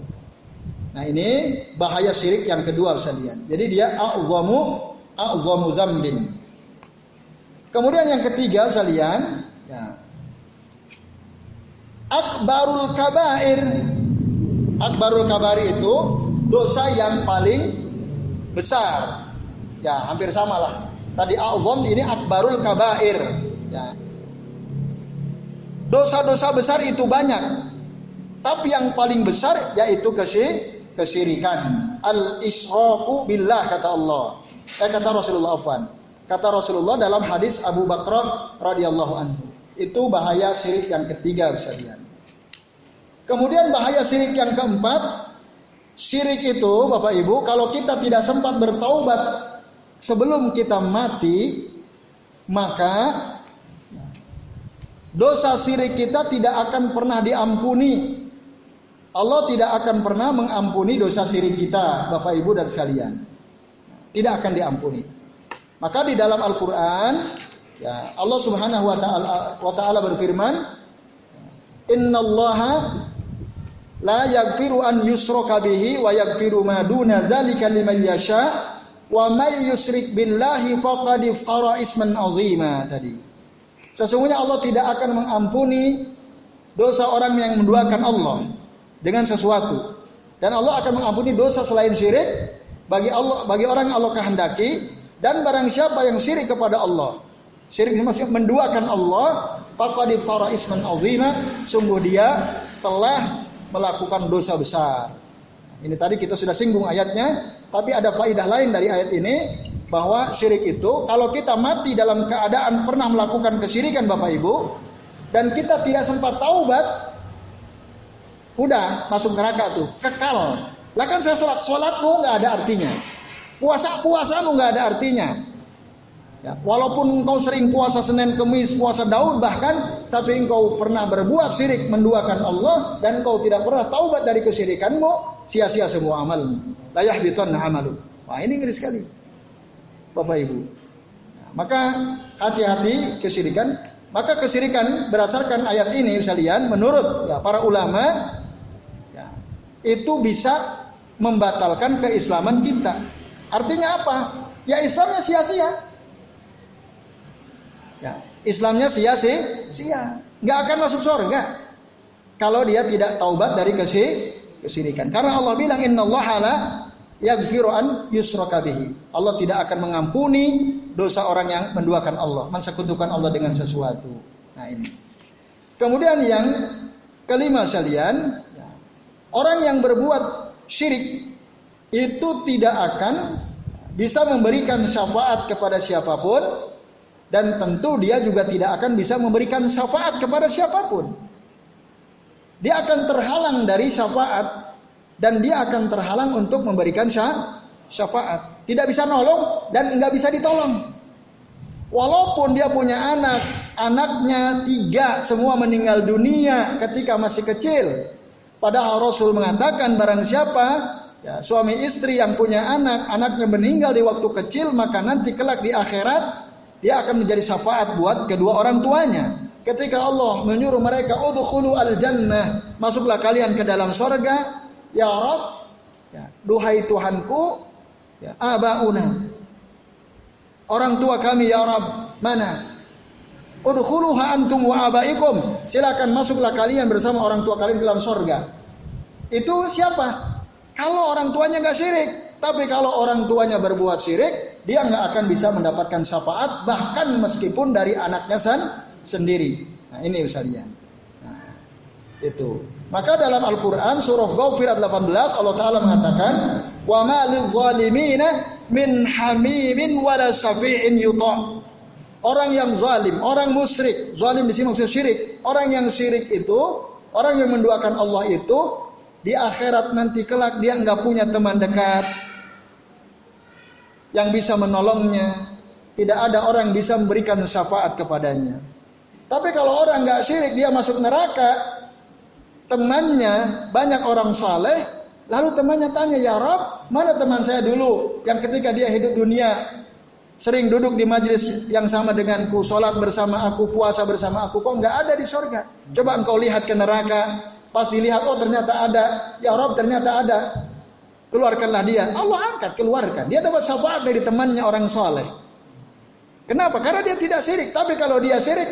Nah ini bahaya syirik yang kedua lihat. Jadi dia a'zamu a'zamu zambin. Kemudian yang ketiga lihat, ya, akbarul kabair. Akbarul kabair itu dosa yang paling besar. Ya, hampir sama lah. Tadi a'zam ini akbarul kabair. Ya. Dosa-dosa besar itu banyak. Tapi yang paling besar yaitu kesyirikan. Al-israfu billah kata Allah. Eh, kata Rasulullah Afwan. Kata Rasulullah dalam hadis Abu Bakar radhiyallahu anhu. Itu bahaya syirik yang ketiga bisa lihat. Kemudian bahaya syirik yang keempat, syirik itu Bapak Ibu, kalau kita tidak sempat bertaubat sebelum kita mati, maka dosa syirik kita tidak akan pernah diampuni. Allah tidak akan pernah mengampuni dosa syirik kita, Bapak Ibu dan sekalian. Tidak akan diampuni. Maka di dalam Al-Qur'an ya Allah Subhanahu wa taala wa taala berfirman Innallaha la yaghfiru an yusraka bihi wa yaghfiru ma duna dzalika liman yasha wa may yusyrik billahi faqad iftara isman azima tadi. Sesungguhnya Allah tidak akan mengampuni dosa orang yang menduakan Allah dengan sesuatu. Dan Allah akan mengampuni dosa selain syirik bagi Allah bagi orang yang Allah kehendaki. Dan barang siapa yang syirik kepada Allah syirik maksudnya menduakan Allah faqad iftara isman azima sungguh dia telah melakukan dosa besar. Ini tadi kita sudah singgung ayatnya tapi ada faidah lain dari ayat ini bahwa syirik itu kalau kita mati dalam keadaan pernah melakukan kesyirikan Bapak Ibu dan kita tidak sempat taubat, udah masuk neraka tuh, kekal. Lah kan saya sholat, sholatmu nggak ada artinya. Puasa puasamu nggak ada artinya. Ya, walaupun engkau sering puasa Senin, Kemis, puasa Daud bahkan, tapi engkau pernah berbuat syirik menduakan Allah dan engkau tidak pernah taubat dari kesyirikanmu, sia-sia semua amalmu. Layah biton amalu. Wah ini ngeri sekali, Bapak Ibu. Maka hati-hati kesyirikan maka kesirikan berdasarkan ayat ini sekalian menurut ya, para ulama ya, itu bisa membatalkan keislaman kita. Artinya apa? Ya Islamnya sia-sia. Ya, Islamnya sia-sia, sia. Nggak akan masuk surga kalau dia tidak taubat dari kesirikan. Karena Allah bilang Inna Allah la yaghfiru an yusraka bihi. Allah tidak akan mengampuni dosa orang yang menduakan Allah, mensekutukan Allah dengan sesuatu. Nah ini. Kemudian yang kelima sekalian, orang yang berbuat syirik itu tidak akan bisa memberikan syafaat kepada siapa pun dan tentu dia juga tidak akan bisa memberikan syafaat kepada siapa pun. Dia akan terhalang dari syafaat dan dia akan terhalang untuk memberikan syafaat tidak bisa nolong dan nggak bisa ditolong. Walaupun dia punya anak, anaknya tiga semua meninggal dunia ketika masih kecil. Padahal Rasul mengatakan barang siapa ya, suami istri yang punya anak, anaknya meninggal di waktu kecil maka nanti kelak di akhirat dia akan menjadi syafaat buat kedua orang tuanya. Ketika Allah menyuruh mereka udkhulu al jannah, masuklah kalian ke dalam sorga, ya Rob, ya, duhai Tuhanku, Ya, abauna. Orang tua kami ya Rabb, mana? Udkhuluha antum wa abaikum. Silakan masuklah kalian bersama orang tua kalian dalam sorga. Itu siapa? Kalau orang tuanya nggak syirik, tapi kalau orang tuanya berbuat syirik, dia nggak akan bisa mendapatkan syafaat bahkan meskipun dari anaknya sen sendiri. Nah, ini misalnya. Nah, itu. Maka dalam Al-Quran surah Ghafir 18 Allah Ta'ala mengatakan wa ma lidzalimina min hamimin wala syafi'in yuta. Orang yang zalim, orang musyrik, zalim di sini maksudnya syirik. Orang yang syirik itu, orang yang menduakan Allah itu di akhirat nanti kelak dia nggak punya teman dekat yang bisa menolongnya. Tidak ada orang yang bisa memberikan syafaat kepadanya. Tapi kalau orang nggak syirik dia masuk neraka, temannya banyak orang saleh, lalu temannya tanya, "Ya Rob, mana teman saya dulu yang ketika dia hidup dunia sering duduk di majelis yang sama denganku, sholat bersama aku, puasa bersama aku, kok nggak ada di sorga? Coba engkau lihat ke neraka, pas dilihat, oh ternyata ada, ya Rob ternyata ada, keluarkanlah dia. Allah angkat, keluarkan. Dia dapat syafaat dari temannya orang soleh. Kenapa? Karena dia tidak sirik. Tapi kalau dia sirik,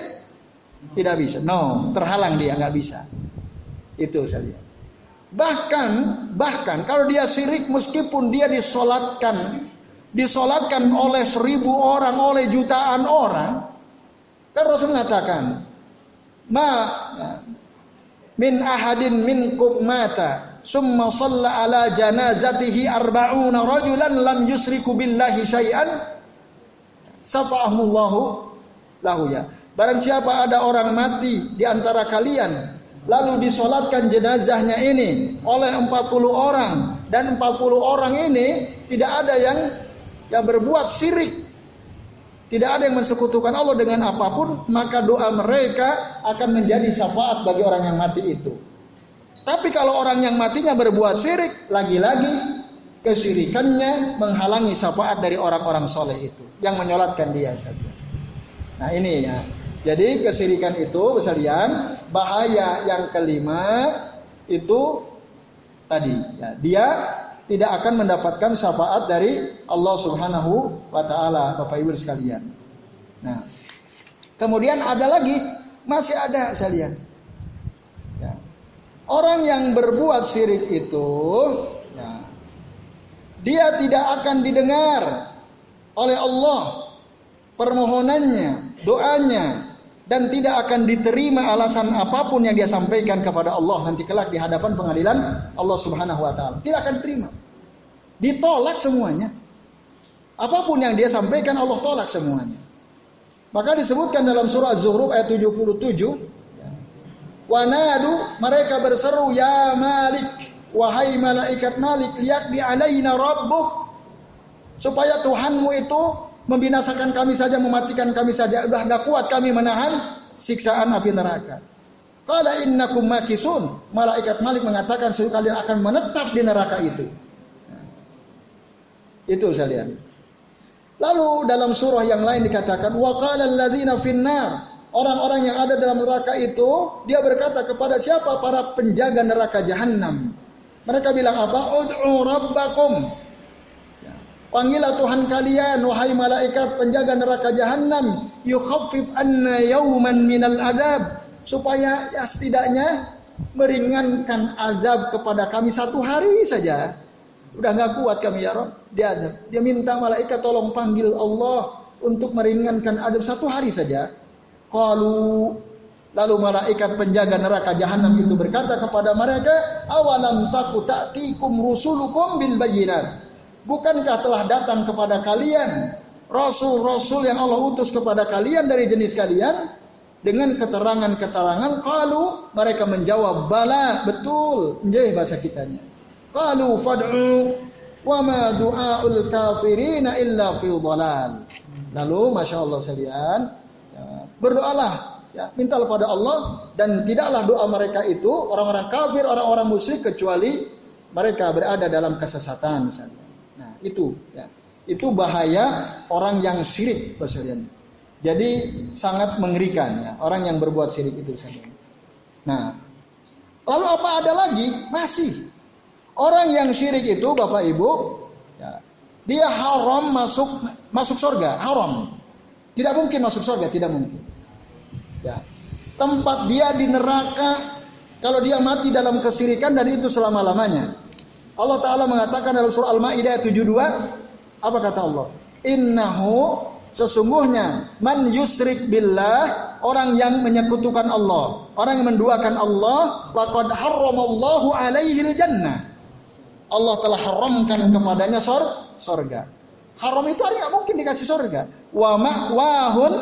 tidak bisa. No, terhalang dia, nggak bisa. Itu saja. Bahkan, bahkan kalau dia sirik meskipun dia disolatkan, disolatkan oleh seribu orang, oleh jutaan orang, kan Rasul mengatakan, ma min ahadin min mata summa salla ala janazatihi arba'una rajulan lam yusriku billahi syai'an safa'ahullahu lahu ya. Barang siapa ada orang mati di antara kalian lalu disolatkan jenazahnya ini oleh 40 orang dan 40 orang ini tidak ada yang yang berbuat syirik tidak ada yang mensekutukan Allah dengan apa pun maka doa mereka akan menjadi syafaat bagi orang yang mati itu tapi kalau orang yang matinya berbuat syirik lagi-lagi Kesirikannya menghalangi syafaat dari orang-orang soleh itu yang menyolatkan dia saja. Nah ini ya. Jadi kesirikan itu sekalian bahaya yang kelima itu tadi ya, dia tidak akan mendapatkan syafaat dari Allah Subhanahu wa taala Bapak Ibu sekalian. Nah, kemudian ada lagi masih ada sekalian. Ya. Orang yang berbuat syirik itu ya, dia tidak akan didengar oleh Allah permohonannya, doanya dan tidak akan diterima alasan apa pun yang dia sampaikan kepada Allah nanti kelak di hadapan pengadilan Allah Subhanahu wa taala. Tidak akan terima. Ditolak semuanya. Apa pun yang dia sampaikan Allah tolak semuanya. Maka disebutkan dalam surah Az-Zukhruf ayat 77, Wanadu mereka berseru ya Malik Wahai malaikat Malik, lihat di alaina rabbuk. Supaya Tuhanmu itu membinasakan kami saja, mematikan kami saja. Udah gak kuat kami menahan siksaan api neraka. Qala innakum makisun. Malaikat Malik mengatakan kalian akan menetap di neraka itu. Itu sekalian. Lalu dalam surah yang lain dikatakan wa qala alladziina finnar Orang-orang yang ada dalam neraka itu, dia berkata kepada siapa? Para penjaga neraka jahanam. Mereka bilang apa? Ud'u rabbakum. Panggillah Tuhan kalian wahai malaikat penjaga neraka jahanam, yukhaffif anna yauman minal adab supaya ya setidaknya meringankan azab kepada kami satu hari saja. Udah nggak kuat kami ya Rob. Dia dia minta malaikat tolong panggil Allah untuk meringankan azab satu hari saja. Kalau Lalu malaikat penjaga neraka jahanam itu berkata kepada mereka, "Awalam taku ta'tikum rusulukum bil bayinat?" Bukankah telah datang kepada kalian rasul-rasul yang Allah utus kepada kalian dari jenis kalian? Dengan keterangan-keterangan kalau mereka menjawab bala. Betul. Nggih bahasa kitanya. Qalu fad'u wa ma du'aul kafirina illa fi dhalal. Lalu masya Allah sekalian ya, berdoalah Ya, minta kepada Allah dan tidaklah doa mereka itu orang-orang kafir, orang-orang musyrik kecuali mereka berada dalam kesesatan misalnya. Nah, itu ya. Itu bahaya orang yang syirik sekalian. Jadi sangat mengerikan ya, orang yang berbuat syirik itu saja. Nah, lalu apa ada lagi? Masih. Orang yang syirik itu Bapak Ibu, ya, dia haram masuk masuk surga, haram. Tidak mungkin masuk surga, tidak mungkin. Ya. Tempat dia di neraka kalau dia mati dalam kesirikan dan itu selama-lamanya. Allah Ta'ala mengatakan dalam surah Al-Ma'idah 72, apa kata Allah? Innahu sesungguhnya man yusrik billah orang yang menyekutukan Allah, orang yang menduakan Allah, laqad harramallahu alaihi jannah. Allah telah haramkan kepadanya sor sorga. Haram itu nggak mungkin dikasih sorga. Wa ma'wahun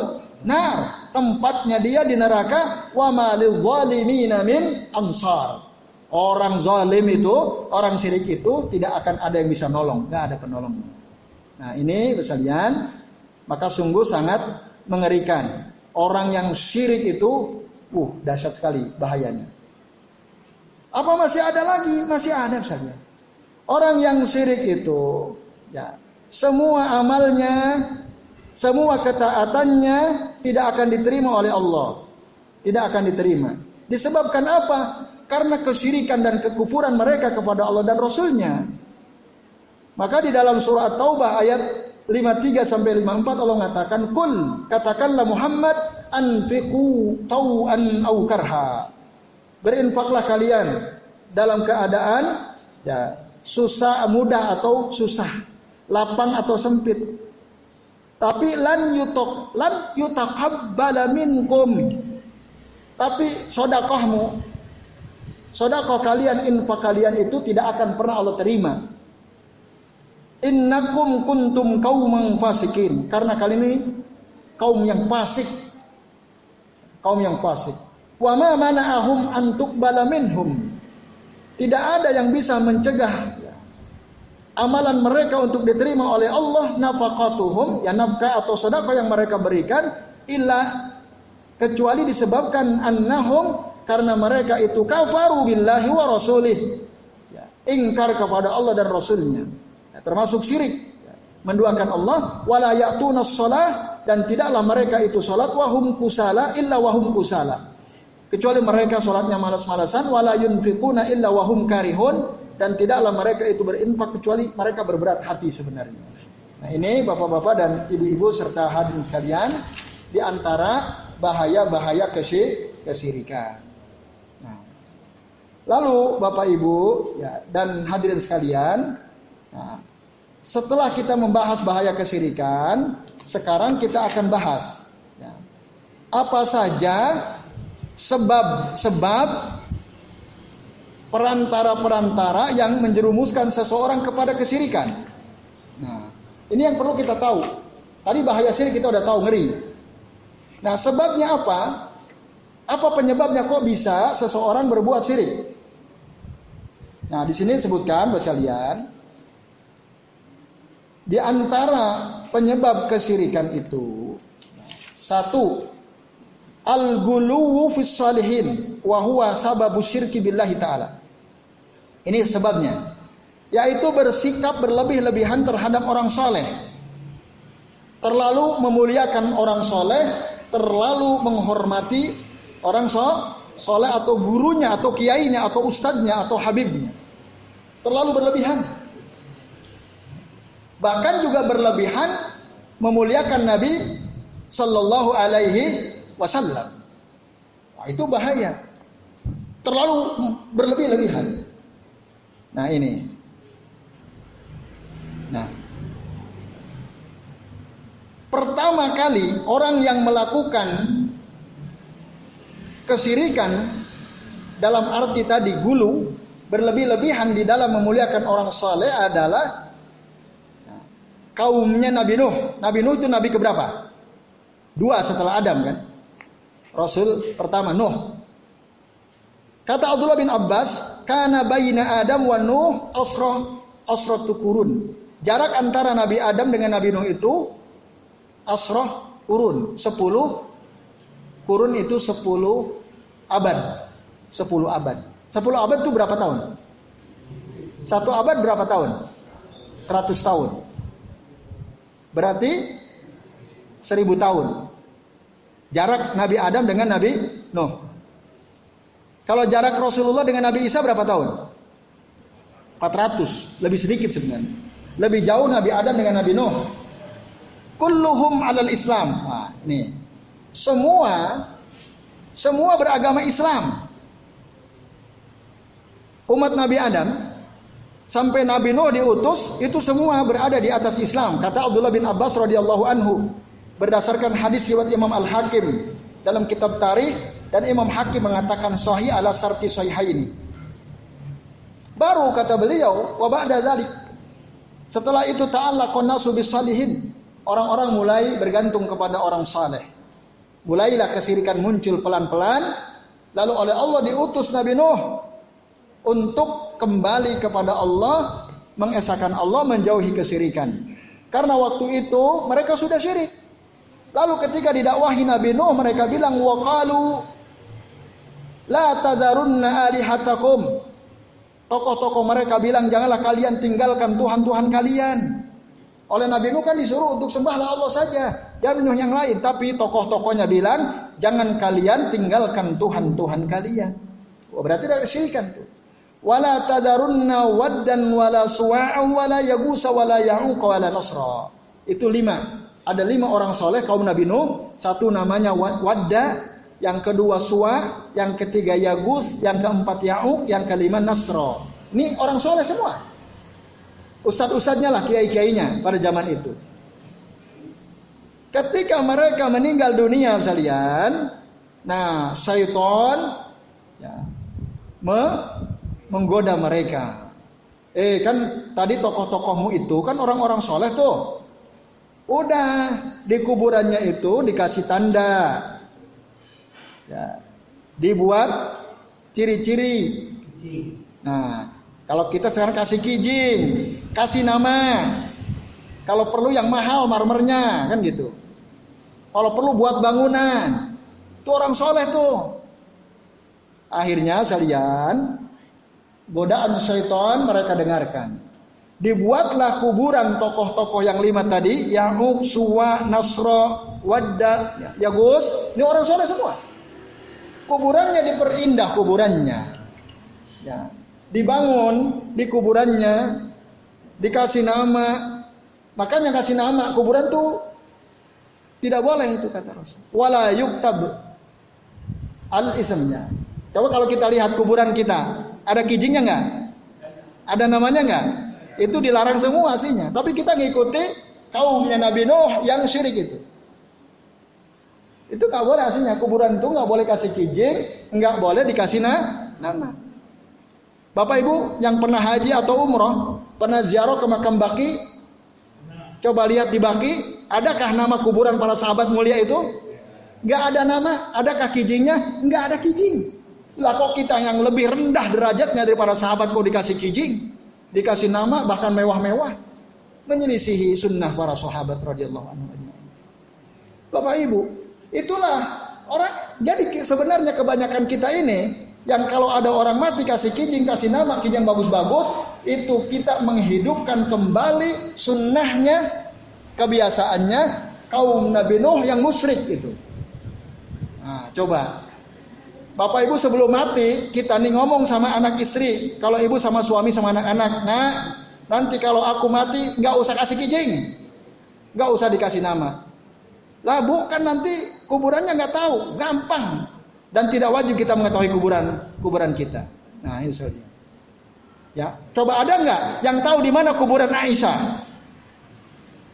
nar tempatnya dia di neraka wa malil zalimina min ansar orang zalim itu orang syirik itu tidak akan ada yang bisa nolong nggak ada penolong nah ini sekalian maka sungguh sangat mengerikan orang yang syirik itu uh dahsyat sekali bahayanya apa masih ada lagi masih ada sekalian orang yang syirik itu ya semua amalnya semua ketaatannya tidak akan diterima oleh Allah. Tidak akan diterima. Disebabkan apa? Karena kesyirikan dan kekufuran mereka kepada Allah dan Rasulnya. Maka di dalam surah Taubah ayat 53 sampai 54 Allah mengatakan, "Kul katakanlah Muhammad anfiqu tau'an au karha." Berinfaklah kalian dalam keadaan ya susah mudah atau susah, lapang atau sempit, tapi lan yutok lan yutakabbala minkum. Tapi sodakohmu, sodakoh kalian, infak kalian itu tidak akan pernah Allah terima. Innakum kuntum kaum fasikin. Karena kali ini kaum yang fasik. Kaum yang fasik. Wa ma mana'ahum antuk minhum. Tidak ada yang bisa mencegah amalan mereka untuk diterima oleh Allah nafaqatuhum ya nafkah atau sedekah yang mereka berikan illa kecuali disebabkan annahum karena mereka itu kafaru billahi wa rasulih ya, ingkar kepada Allah dan rasulnya Ya, termasuk syirik. Ya, menduakan Allah wala ya'tuna shalah dan tidaklah mereka itu salat wahum kusala illa wahum kusala. Kecuali mereka salatnya malas-malasan wala yunfiquna illa wahum karihun dan tidaklah mereka itu berinfak kecuali mereka berberat hati sebenarnya. Nah, ini Bapak-bapak dan Ibu-ibu serta hadirin sekalian di antara bahaya-bahaya kesirikan. Lalu Bapak Ibu ya, dan hadirin sekalian, nah, setelah kita membahas bahaya kesirikan, sekarang kita akan bahas ya, apa saja sebab-sebab perantara-perantara yang menjerumuskan seseorang kepada kesirikan. Nah, ini yang perlu kita tahu. Tadi bahaya sirik kita udah tahu ngeri. Nah, sebabnya apa? Apa penyebabnya kok bisa seseorang berbuat syirik? Nah, di sini disebutkan Bapak di antara penyebab kesyirikan itu satu al-guluwu fis salihin wa huwa syirki billahi taala. Ini sebabnya yaitu bersikap berlebih-lebihan terhadap orang soleh. Terlalu memuliakan orang soleh, terlalu menghormati orang soleh atau gurunya atau kiainya atau ustadznya atau habibnya. Terlalu berlebihan. Bahkan juga berlebihan memuliakan Nabi Sallallahu Alaihi Wasallam. Nah, itu bahaya. Terlalu berlebih-lebihan. Nah ini. Nah. Pertama kali orang yang melakukan kesirikan dalam arti tadi gulu berlebih-lebihan di dalam memuliakan orang saleh adalah kaumnya Nabi Nuh. Nabi Nuh itu nabi keberapa? Dua setelah Adam kan? Rasul pertama Nuh. Kata Abdullah bin Abbas, karena bayina Adam wa Nuh asroh asroh kurun. Jarak antara Nabi Adam dengan Nabi Nuh itu asroh kurun. Sepuluh kurun itu sepuluh abad. Sepuluh abad. Sepuluh abad itu berapa tahun? Satu abad berapa tahun? Seratus tahun. Berarti seribu tahun. Jarak Nabi Adam dengan Nabi Nuh. Kalau jarak Rasulullah dengan Nabi Isa berapa tahun? 400, lebih sedikit sebenarnya. Lebih jauh Nabi Adam dengan Nabi Nuh. Kulluhum alal Islam. Nah, ini. Semua semua beragama Islam. Umat Nabi Adam sampai Nabi Nuh diutus itu semua berada di atas Islam. Kata Abdullah bin Abbas radhiyallahu anhu berdasarkan hadis riwayat Imam Al Hakim dalam kitab Tarikh dan Imam Hakim mengatakan sahih ala sarti ini baru kata beliau wa ba'da dzalik setelah itu ta'ala qannasu bisalihin orang-orang mulai bergantung kepada orang saleh mulailah kesirikan muncul pelan-pelan lalu oleh Allah diutus Nabi Nuh untuk kembali kepada Allah, mengesahkan Allah, menjauhi kesirikan. Karena waktu itu mereka sudah syirik. Lalu ketika didakwahi Nabi Nuh mereka bilang waqalu la tadarunna alihatakum. Tokoh-tokoh mereka bilang janganlah kalian tinggalkan Tuhan-Tuhan kalian. Oleh Nabi Nuh kan disuruh untuk sembahlah Allah saja, jangan menyuruh yang lain. Tapi tokoh-tokohnya bilang jangan kalian tinggalkan Tuhan-Tuhan kalian. Oh, berarti ada kesyirikan tuh wala tadarunna waddan wala suwa'an wala yagusa wala ya'uq wala nasra. Itu lima. Ada lima orang soleh kaum Nabi Nuh. Satu namanya Wadda, yang kedua Suwa, yang ketiga Yagus, yang keempat Ya'uq, yang kelima Nasro. Ini orang soleh semua. Ustadz-ustadznya lah kiai-kiainya pada zaman itu. Ketika mereka meninggal dunia sekalian, nah syaitan ya, me, menggoda mereka. Eh kan tadi tokoh-tokohmu itu kan orang-orang soleh tuh. Udah di kuburannya itu dikasih tanda. Ya, dibuat ciri-ciri. Nah, kalau kita sekarang kasih kijing, kasih nama. Kalau perlu yang mahal marmernya kan gitu. Kalau perlu buat bangunan. Itu orang soleh tuh. Akhirnya sekalian godaan syaitan mereka dengarkan. dibuatlah kuburan tokoh-tokoh yang lima tadi, Ya'uq, Suwa, Nasro, Wadda, Yagus, ini orang soleh semua. Kuburannya diperindah kuburannya. Ya. Dibangun di kuburannya, dikasih nama, makanya kasih nama kuburan tuh tidak boleh itu kata Rasul. Wala yuktab al ismnya. Coba kalau kita lihat kuburan kita, ada kijingnya nggak? Ada namanya nggak? Itu dilarang semua aslinya. Tapi kita ngikuti kaumnya Nabi Nuh yang syirik itu. Itu nggak boleh aslinya. Kuburan itu nggak boleh kasih kijing, nggak boleh dikasih na nama. Bapak Ibu yang pernah haji atau umroh, pernah ziarah ke makam Baki, coba lihat di Baki, adakah nama kuburan para sahabat mulia itu? Gak ada nama, adakah kijingnya? Gak ada kijing. Lah kok kita yang lebih rendah derajatnya daripada sahabat kok dikasih kijing? dikasih nama bahkan mewah-mewah menyelisihi sunnah para sahabat radhiyallahu anhu Bapak Ibu, itulah orang jadi sebenarnya kebanyakan kita ini yang kalau ada orang mati kasih kijing, kasih nama kijing bagus-bagus, itu kita menghidupkan kembali sunnahnya, kebiasaannya kaum Nabi Nuh yang musyrik itu. Nah, coba Bapak ibu sebelum mati kita nih ngomong sama anak istri. Kalau ibu sama suami sama anak-anak, nah nanti kalau aku mati nggak usah kasih kijing, nggak usah dikasih nama. Lah bukan nanti kuburannya nggak tahu, gampang dan tidak wajib kita mengetahui kuburan kuburan kita. Nah ini soalnya. Ya, coba ada nggak yang tahu di mana kuburan Aisyah?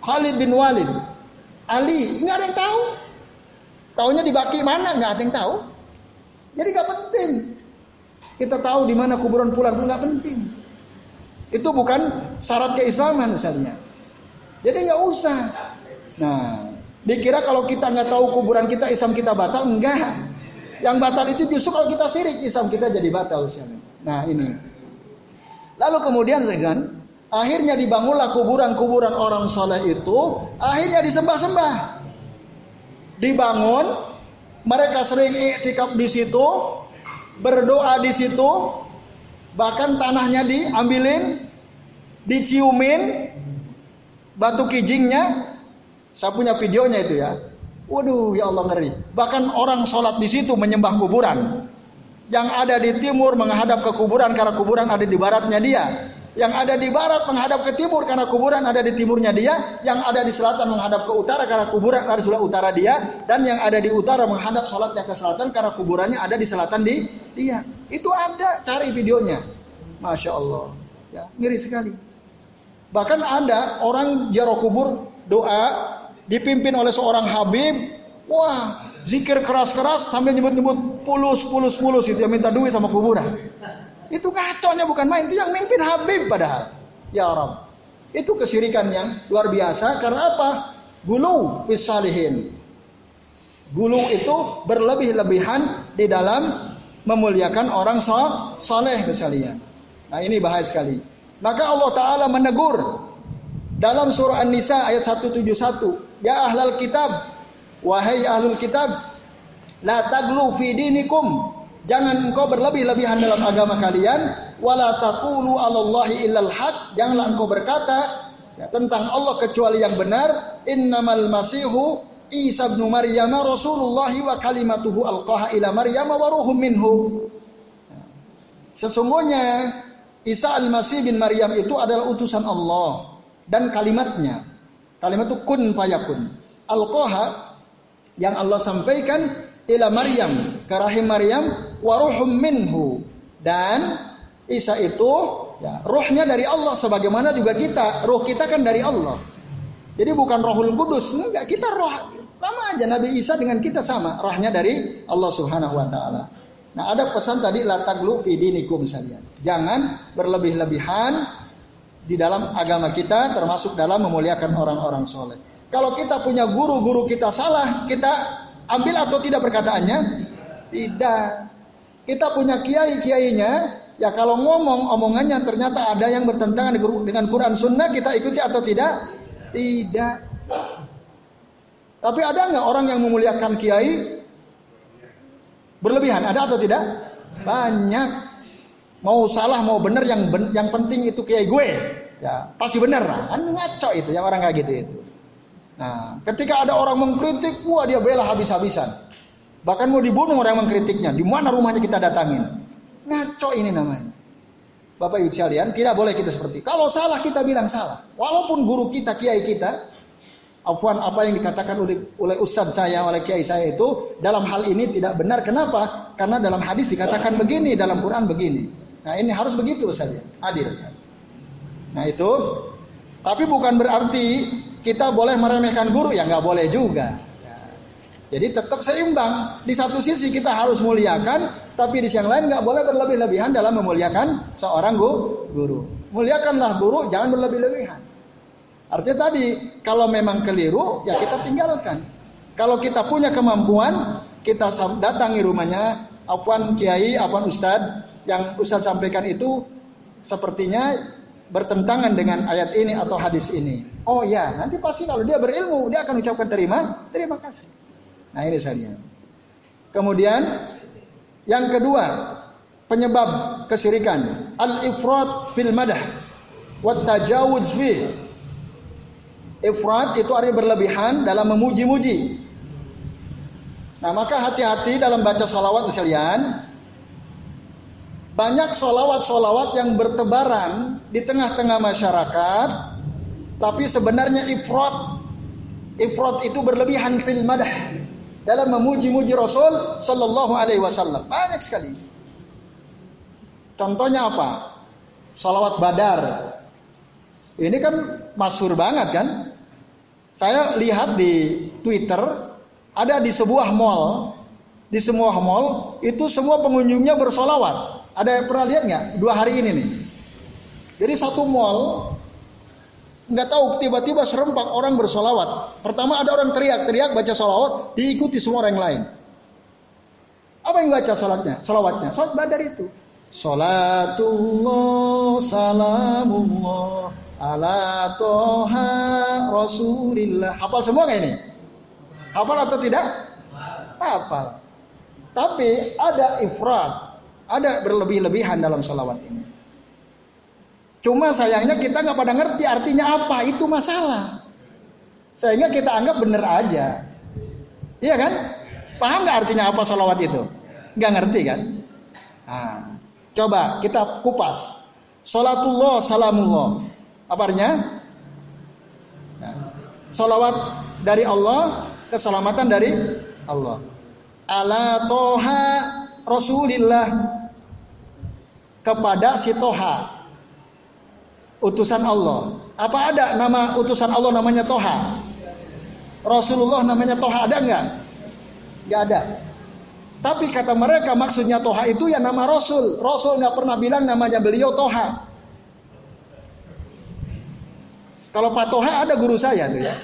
Khalid bin Walid, Ali, nggak ada yang tahu. Taunya di baki mana? Nggak ada yang tahu. Jadi gak penting. Kita tahu di mana kuburan pulang pun gak penting. Itu bukan syarat keislaman misalnya. Jadi nggak usah. Nah, dikira kalau kita nggak tahu kuburan kita Islam kita batal enggak. Yang batal itu justru kalau kita sirik Islam kita jadi batal. Nah ini. Lalu kemudian kan akhirnya dibangunlah kuburan-kuburan orang soleh itu akhirnya disembah-sembah. Dibangun mereka sering iktikaf di situ, berdoa di situ, bahkan tanahnya diambilin, diciumin, batu kijingnya. Saya punya videonya itu ya. Waduh, ya Allah ngeri. Bahkan orang sholat di situ menyembah kuburan. Yang ada di timur menghadap ke kuburan karena kuburan ada di baratnya dia. Yang ada di barat menghadap ke timur karena kuburan ada di timurnya dia. Yang ada di selatan menghadap ke utara karena kuburan ada di sebelah utara dia. Dan yang ada di utara menghadap sholatnya ke selatan karena kuburannya ada di selatan di dia. Itu ada, cari videonya. Masya Allah. Ya, ngeri sekali. Bahkan ada orang jaro kubur doa dipimpin oleh seorang Habib. Wah, zikir keras-keras sambil nyebut-nyebut pulus, pulus, pulus itu yang minta duit sama kuburan. Itu ngaconya bukan main, itu yang mimpin Habib padahal. Ya Rabb. Itu kesirikan yang luar biasa karena apa? Gulu fisalihin. Gulu itu berlebih-lebihan di dalam memuliakan orang soleh misalnya. Nah ini bahaya sekali. Maka Allah Ta'ala menegur dalam surah An-Nisa ayat 171. Ya ahlal kitab. Wahai ahlul kitab. La taglu fi dinikum. Jangan engkau berlebih-lebihan dalam agama kalian. Wala taqulu alallahi illal haq. Janganlah engkau berkata ya, tentang Allah kecuali yang benar. Innamal masihu Isa bin Maryam Rasulullah wa kalimatuhu alqaha ila Maryam wa ruhum minhu. Sesungguhnya Isa al-Masih bin Maryam itu adalah utusan Allah dan kalimatnya. Kalimat itu kun payakun. Alqaha yang Allah sampaikan ila Maryam ke rahim Maryam waruhum minhu. Dan Isa itu ya, rohnya dari Allah sebagaimana juga kita. Roh kita kan dari Allah. Jadi bukan rohul kudus enggak. Kita roh sama aja. Nabi Isa dengan kita sama. Rohnya dari Allah Subhanahu Wa Taala. Nah ada pesan tadi lataglu fidinikum misalnya jangan berlebih-lebihan di dalam agama kita termasuk dalam memuliakan orang-orang soleh kalau kita punya guru-guru kita salah kita ambil atau tidak perkataannya? Tidak. Kita punya kiai-kiainya, ya kalau ngomong omongannya ternyata ada yang bertentangan dengan Quran Sunnah, kita ikuti atau tidak? Tidak. Tapi ada nggak orang yang memuliakan kiai berlebihan? Ada atau tidak? Banyak. Mau salah mau benar yang ben yang penting itu kiai gue. Ya, pasti benar. Kan ngaco itu yang orang kayak gitu itu. Nah, ketika ada orang mengkritik, wah dia bela habis-habisan. Bahkan mau dibunuh orang yang mengkritiknya. Di mana rumahnya kita datangin? Ngaco ini namanya. Bapak Ibu sekalian, tidak boleh kita seperti. Kalau salah kita bilang salah. Walaupun guru kita, kiai kita, afwan apa yang dikatakan oleh, oleh ustadz saya, oleh kiai saya itu dalam hal ini tidak benar. Kenapa? Karena dalam hadis dikatakan begini, dalam Quran begini. Nah ini harus begitu saja, adil. Nah itu, tapi bukan berarti kita boleh meremehkan guru, ya nggak boleh juga. Jadi tetap seimbang. Di satu sisi kita harus muliakan, tapi di yang lain nggak boleh berlebih-lebihan dalam memuliakan seorang guru. Muliakanlah guru, jangan berlebih-lebihan. Artinya tadi, kalau memang keliru, ya kita tinggalkan. Kalau kita punya kemampuan, kita datangi rumahnya, apaan kiai, apaan ustad, yang ustad sampaikan itu sepertinya bertentangan dengan ayat ini atau hadis ini. Oh ya, nanti pasti kalau dia berilmu, dia akan ucapkan terima, terima kasih. Nah ini saja. Kemudian yang kedua penyebab kesirikan al-ifrat fil madah wa tajawuz fi. Ifrat itu artinya berlebihan dalam memuji-muji. Nah maka hati-hati dalam baca salawat sekalian. Banyak solawat-solawat yang bertebaran di tengah-tengah masyarakat, tapi sebenarnya ifrat, ifrat itu berlebihan fil madah dalam memuji-muji Rasul Sallallahu Alaihi Wasallam. Banyak sekali. Contohnya apa? Salawat Badar. Ini kan masyur banget kan? Saya lihat di Twitter ada di sebuah mall, di semua mall itu semua pengunjungnya bersolawat. Ada yang pernah lihat nggak? Dua hari ini nih. Jadi satu mall nggak tahu tiba-tiba serempak orang bersolawat. Pertama ada orang teriak-teriak baca solawat, diikuti semua orang lain. Apa yang baca sholatnya? Solawatnya, sholat badar itu. Salatullah salamullah ala toha rasulillah. Hafal semua nggak ini? Hafal atau tidak? Hafal. Tapi ada ifrat, ada berlebih-lebihan dalam salawat ini. Cuma sayangnya kita nggak pada ngerti artinya apa, itu masalah. Sehingga kita anggap bener aja. Iya kan? Paham nggak artinya apa salawat itu? Nggak ngerti kan? Nah, coba kita kupas. Salatullah salamullah. Apa artinya? Nah, salawat dari Allah, keselamatan dari Allah. Ala toha Rasulillah kepada si Toha utusan Allah. Apa ada nama utusan Allah namanya Toha? Rasulullah namanya Toha ada nggak? Nggak ada. Tapi kata mereka maksudnya Toha itu ya nama Rasul. Rasul nggak pernah bilang namanya beliau Toha. Kalau Pak Toha ada guru saya tuh ya.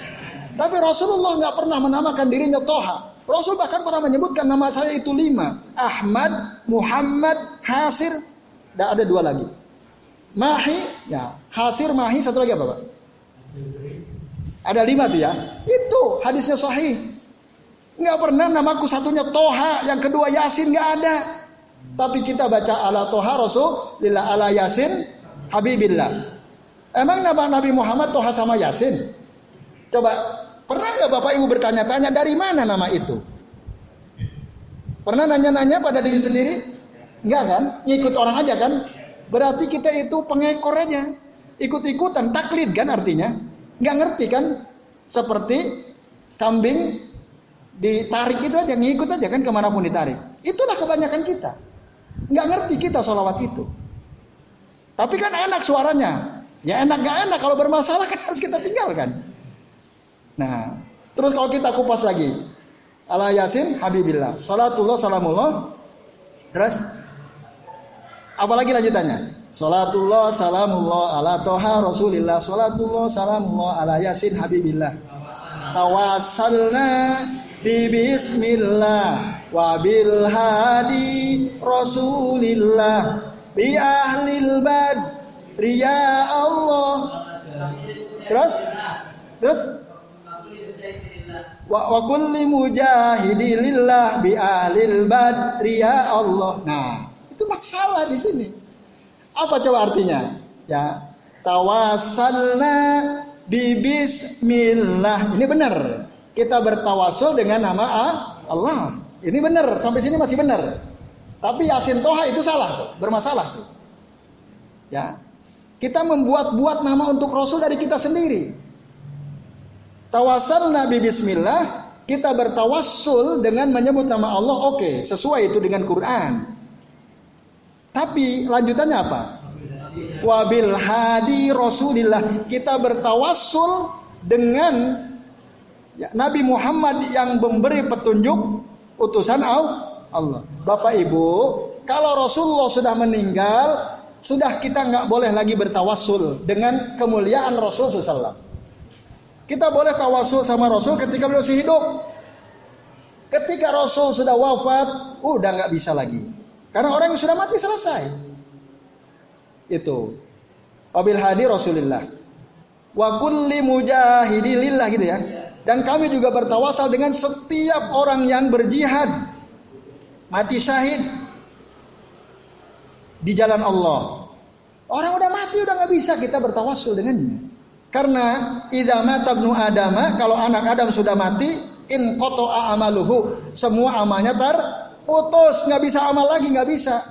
Tapi Rasulullah nggak pernah menamakan dirinya Toha. Rasul bahkan pernah menyebutkan nama saya itu lima. Ahmad, Muhammad, Hasir. Dan ada dua lagi. Mahi, ya. Hasir, Mahi, satu lagi apa Pak? Ada lima tuh ya. Itu hadisnya sahih. Nggak pernah namaku satunya Toha, yang kedua Yasin nggak ada. Tapi kita baca ala Toha Rasulullah ala Yasin Habibillah. Emang nama Nabi Muhammad Toha sama Yasin? Coba pernah nggak Bapak Ibu bertanya-tanya dari mana nama itu? Pernah nanya-nanya pada diri sendiri? Enggak kan? Ngikut orang aja kan? Berarti kita itu pengekor aja. Ikut-ikutan, taklid kan artinya. Nggak ngerti kan? Seperti kambing ditarik itu aja, ngikut aja kan ke mana pun ditarik. Itulah kebanyakan kita. Nggak ngerti kita sholawat itu. Tapi kan enak suaranya. Ya enak gak enak kalau bermasalah kan harus kita tinggalkan. Nah, terus kalau kita kupas lagi. Ala Yasin Habibillah. Salatullah salamullah. Terus Apalagi lanjutannya? Salatullah salamullah ala toha rasulillah Salatullah salamullah ala yasin habibillah Tawassalna bi bismillah Wa bil hadi rasulillah Bi ahlil bad Ria Allah Terus? Terus? Wa, wa kulli mujahidilillah Bi ahlil bad Ria Allah Nah itu masalah di sini. Apa coba artinya? Ya, Tawasalna bismillah. Ini benar. Kita bertawasul dengan nama Allah. Ini benar. Sampai sini masih benar. Tapi Yasin Toha itu salah bermasalah. Ya. Kita membuat-buat nama untuk Rasul dari kita sendiri. Tawasal Nabi Bismillah, kita bertawassul dengan menyebut nama Allah, oke, okay, sesuai itu dengan Quran. Tapi lanjutannya apa? Wabil hadi Rasulillah, kita bertawassul dengan Nabi Muhammad yang memberi petunjuk utusan Allah. Bapak Ibu, kalau Rasulullah sudah meninggal, sudah kita nggak boleh lagi bertawasul dengan kemuliaan Rasul. Kita boleh tawasul sama Rasul ketika beliau masih hidup. Ketika Rasul sudah wafat, udah nggak bisa lagi. Karena orang yang sudah mati selesai. Itu. Wabil hadi Rasulullah. Wa kulli mujahidilillah gitu ya. Dan kami juga bertawasal dengan setiap orang yang berjihad. Mati syahid di jalan Allah. Orang udah mati udah nggak bisa kita bertawasul dengannya. Karena idza mata ibnu adama kalau anak Adam sudah mati in qata'a amaluhu semua amalnya terputus nggak bisa amal lagi nggak bisa.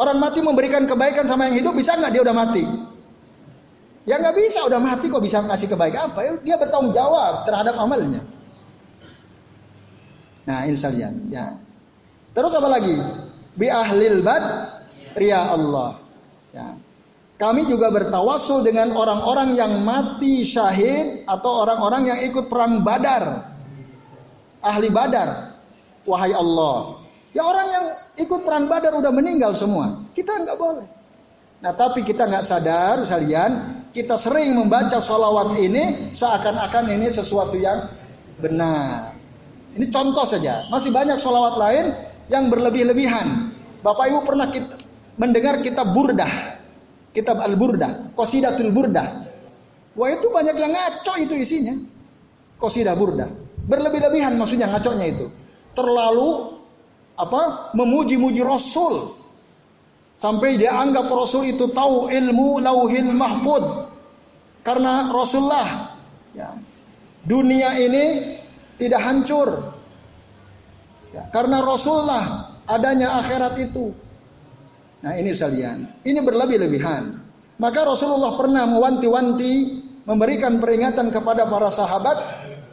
Orang mati memberikan kebaikan sama yang hidup bisa nggak dia udah mati? Ya nggak bisa udah mati kok bisa ngasih kebaikan apa? Dia bertanggung jawab terhadap amalnya. Nah ini sekalian ya. Terus apa lagi? Bi ahlil bad ria Allah. Ya. Kami juga bertawasul dengan orang-orang yang mati syahid atau orang-orang yang ikut perang Badar. Ahli Badar. Wahai Allah. Ya orang yang ikut perang Badar udah meninggal semua. Kita nggak boleh. Nah tapi kita nggak sadar kalian, kita sering membaca sholawat ini seakan-akan ini sesuatu yang benar. Ini contoh saja. Masih banyak sholawat lain yang berlebih-lebihan. Bapak Ibu pernah kita, mendengar kitab Burdah. Kitab Al-Burdah, Qasidatul Burdah. Wah itu banyak yang ngaco itu isinya. Qasidah Burdah. Berlebih-lebihan maksudnya ngaconya itu. Terlalu apa? Memuji-muji Rasul. Sampai dia anggap Rasul itu tahu ilmu lauhil mahfud. Karena Rasulullah ya, dunia ini tidak hancur. Ya, karena Rasulullah adanya akhirat itu. Nah ini sekalian, ini berlebih-lebihan. Maka Rasulullah pernah mewanti-wanti, memberikan peringatan kepada para sahabat,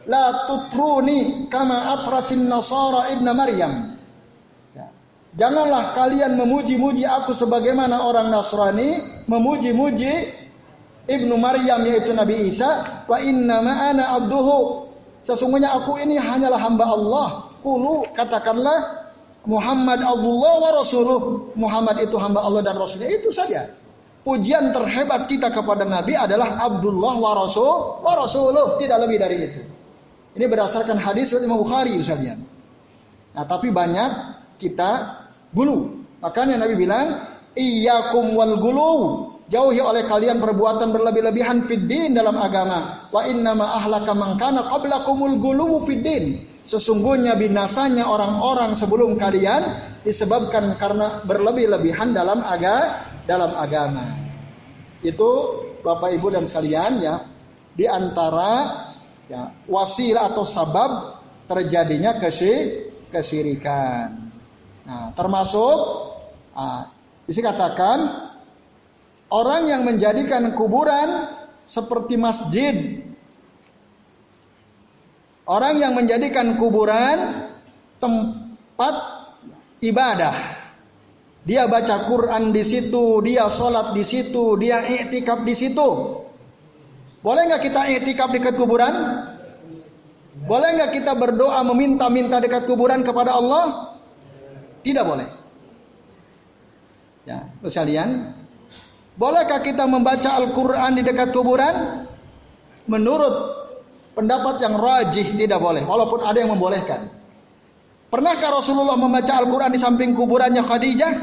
La tutruni kama atratin nasara ibna Maryam. Ya. Janganlah kalian memuji-muji aku sebagaimana orang Nasrani memuji-muji ibnu Maryam yaitu Nabi Isa. Wa inna ma'ana abduhu. Sesungguhnya aku ini hanyalah hamba Allah. Kulu katakanlah Muhammad Allah wa Rasuluh. Muhammad itu hamba Allah dan Rasulnya. Itu saja. Pujian terhebat kita kepada Nabi adalah Abdullah wa Rasul wa Rasuluh. Tidak lebih dari itu. Ini berdasarkan hadis Imam Bukhari misalnya. Nah tapi banyak kita gulu. Makanya Nabi bilang, Iyakum wal gulu. Jauhi oleh kalian perbuatan berlebih-lebihan fiddin dalam agama. Wa innama ahlaka mangkana qablakumul gulu fiddin. Sesungguhnya binasanya orang-orang sebelum kalian disebabkan karena berlebih-lebihan dalam aga dalam agama. Itu Bapak Ibu dan sekalian ya, di antara ya, wasilah atau sabab terjadinya kesy kesirikan. Nah, termasuk ah, isi katakan orang yang menjadikan kuburan seperti masjid Orang yang menjadikan kuburan tempat ibadah. Dia baca Quran di situ, dia sholat di situ, dia iktikaf di situ. Boleh nggak kita iktikaf dekat kuburan? Boleh nggak kita berdoa meminta-minta dekat kuburan kepada Allah? Tidak boleh. Ya, sekalian, bolehkah kita membaca Al-Quran di dekat kuburan? Menurut Pendapat yang rajih tidak boleh, walaupun ada yang membolehkan. Pernahkah Rasulullah membaca Al-Quran di samping kuburannya Khadijah?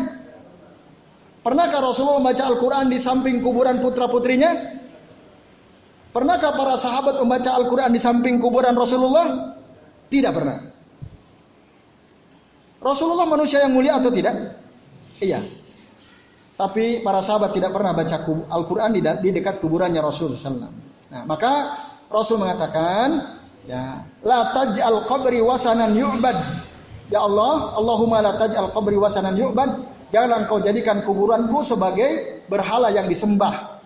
Pernahkah Rasulullah membaca Al-Quran di samping kuburan putra-putrinya? Pernahkah para sahabat membaca Al-Quran di samping kuburan Rasulullah? Tidak pernah. Rasulullah manusia yang mulia atau tidak? Iya. Tapi para sahabat tidak pernah baca Al-Quran di, dekat kuburannya Rasul SAW. Nah, maka Rasul mengatakan, ya, la taj'al qabri wasanan yu'bad. Ya Allah, Allahumma la taj'al qabri wasanan yu'bad. Jangan engkau jadikan kuburanku sebagai berhala yang disembah.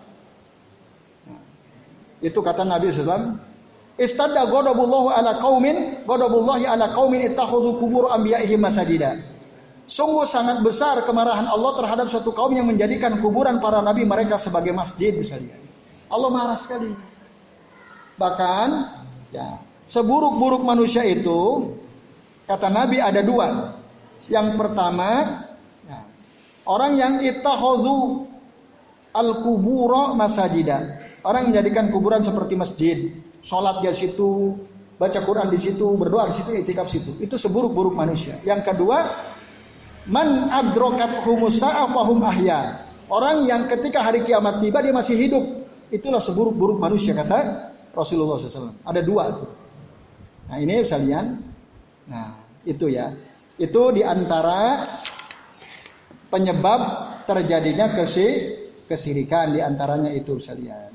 Nah, itu kata Nabi SAW. Istadda godabullahu ala qaumin, godabullahi ala qaumin ittakhudhu kubur anbiya'ihim masajida. Sungguh sangat besar kemarahan Allah terhadap suatu kaum yang menjadikan kuburan para nabi mereka sebagai masjid misalnya. Allah marah sekali. Bahkan ya, seburuk-buruk manusia itu kata Nabi ada dua. Yang pertama ya, orang yang ittakhadhu al-kubura masajida. Orang menjadikan kuburan seperti masjid, sholat di situ, baca Quran di situ, berdoa di situ, itikaf situ. Itu seburuk-buruk manusia. Yang kedua, Man adrokat humusa'a fahum ahya. Orang yang ketika hari kiamat tiba dia masih hidup. Itulah seburuk-buruk manusia kata Rasulullah SAW. Ada dua itu. Nah ini sekalian. Nah itu ya. Itu di antara penyebab terjadinya kesi, kesirikan di antaranya itu sekalian.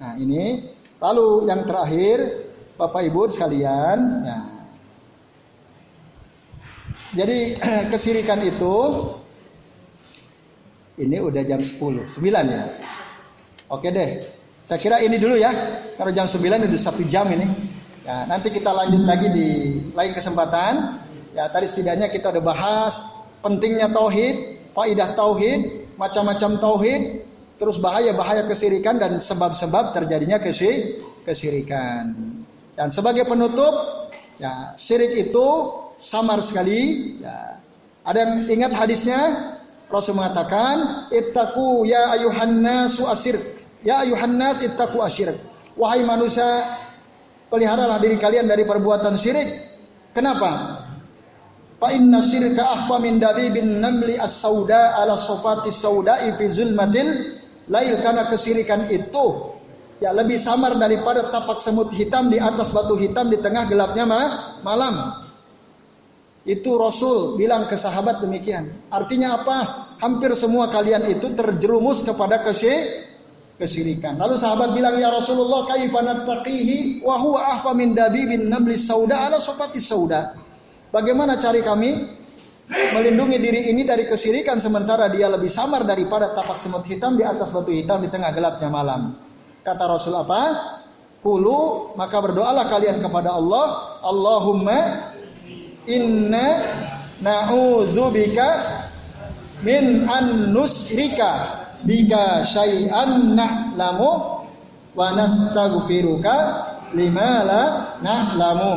Nah ini. Lalu yang terakhir Bapak Ibu sekalian. Nah, jadi kesirikan itu ini udah jam 10, 9 ya. Oke deh. Saya kira ini dulu ya. Kalau jam 9 udah satu jam ini. Ya, nanti kita lanjut lagi di lain kesempatan. Ya, tadi setidaknya kita udah bahas pentingnya tauhid, faidah tauhid, macam-macam tauhid, terus bahaya-bahaya kesirikan dan sebab-sebab terjadinya kesirikan. Dan sebagai penutup, ya, syirik itu samar sekali. Ya. Ada yang ingat hadisnya? Rasul mengatakan, "Ittaqu ya ayuhan nasu asir." Ya ayuhan nas ittaqu asyirk. Wahai manusia, peliharalah diri kalian dari perbuatan syirik. Kenapa? Fa inna syirka ahfa min dabibin namli as-sauda ala sofati sauda'i fi zulmatil lail karena kesirikan itu ya lebih samar daripada tapak semut hitam di atas batu hitam di tengah gelapnya malam. Itu Rasul bilang ke sahabat demikian. Artinya apa? Hampir semua kalian itu terjerumus kepada kesirikan. Lalu sahabat bilang ya Rasulullah kaifa nattaqihi wa huwa ahfa min dabibin namli sauda ala sofati sauda. Bagaimana cari kami melindungi diri ini dari kesirikan sementara dia lebih samar daripada tapak semut hitam di atas batu hitam di tengah gelapnya malam. Kata Rasul apa? Kulu maka berdoalah kalian kepada Allah, Allahumma inna na'udzubika min an nusrika bika syai'an na'lamu wa nastaghfiruka lima la na'lamu.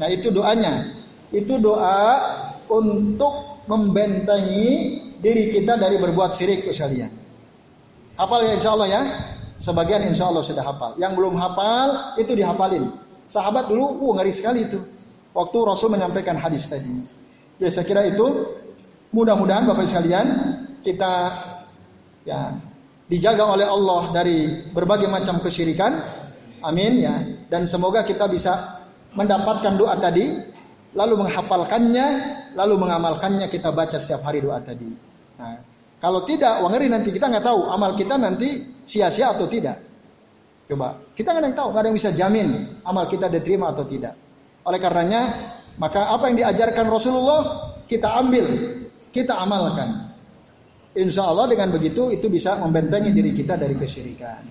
Nah, itu doanya. Itu doa untuk membentengi diri kita dari berbuat syirik sekalian. Hafal ya insya Allah ya. Sebagian insya Allah sudah hafal. Yang belum hafal itu dihafalin. Sahabat dulu, uh ngeri sekali itu. Waktu Rasul menyampaikan hadis tadi. Ya saya kira itu mudah-mudahan Bapak sekalian kita ya dijaga oleh Allah dari berbagai macam kesyirikan. Amin ya. Dan semoga kita bisa mendapatkan doa tadi, lalu menghafalkannya, lalu mengamalkannya kita baca setiap hari doa tadi. Nah, kalau tidak, wangeri nanti kita nggak tahu amal kita nanti sia-sia atau tidak. Coba, kita nggak ada yang tahu, nggak ada yang bisa jamin amal kita diterima atau tidak. Oleh karenanya, maka apa yang diajarkan Rasulullah kita ambil, kita amalkan. Insya Allah dengan begitu itu bisa membentengi diri kita dari kesyirikan.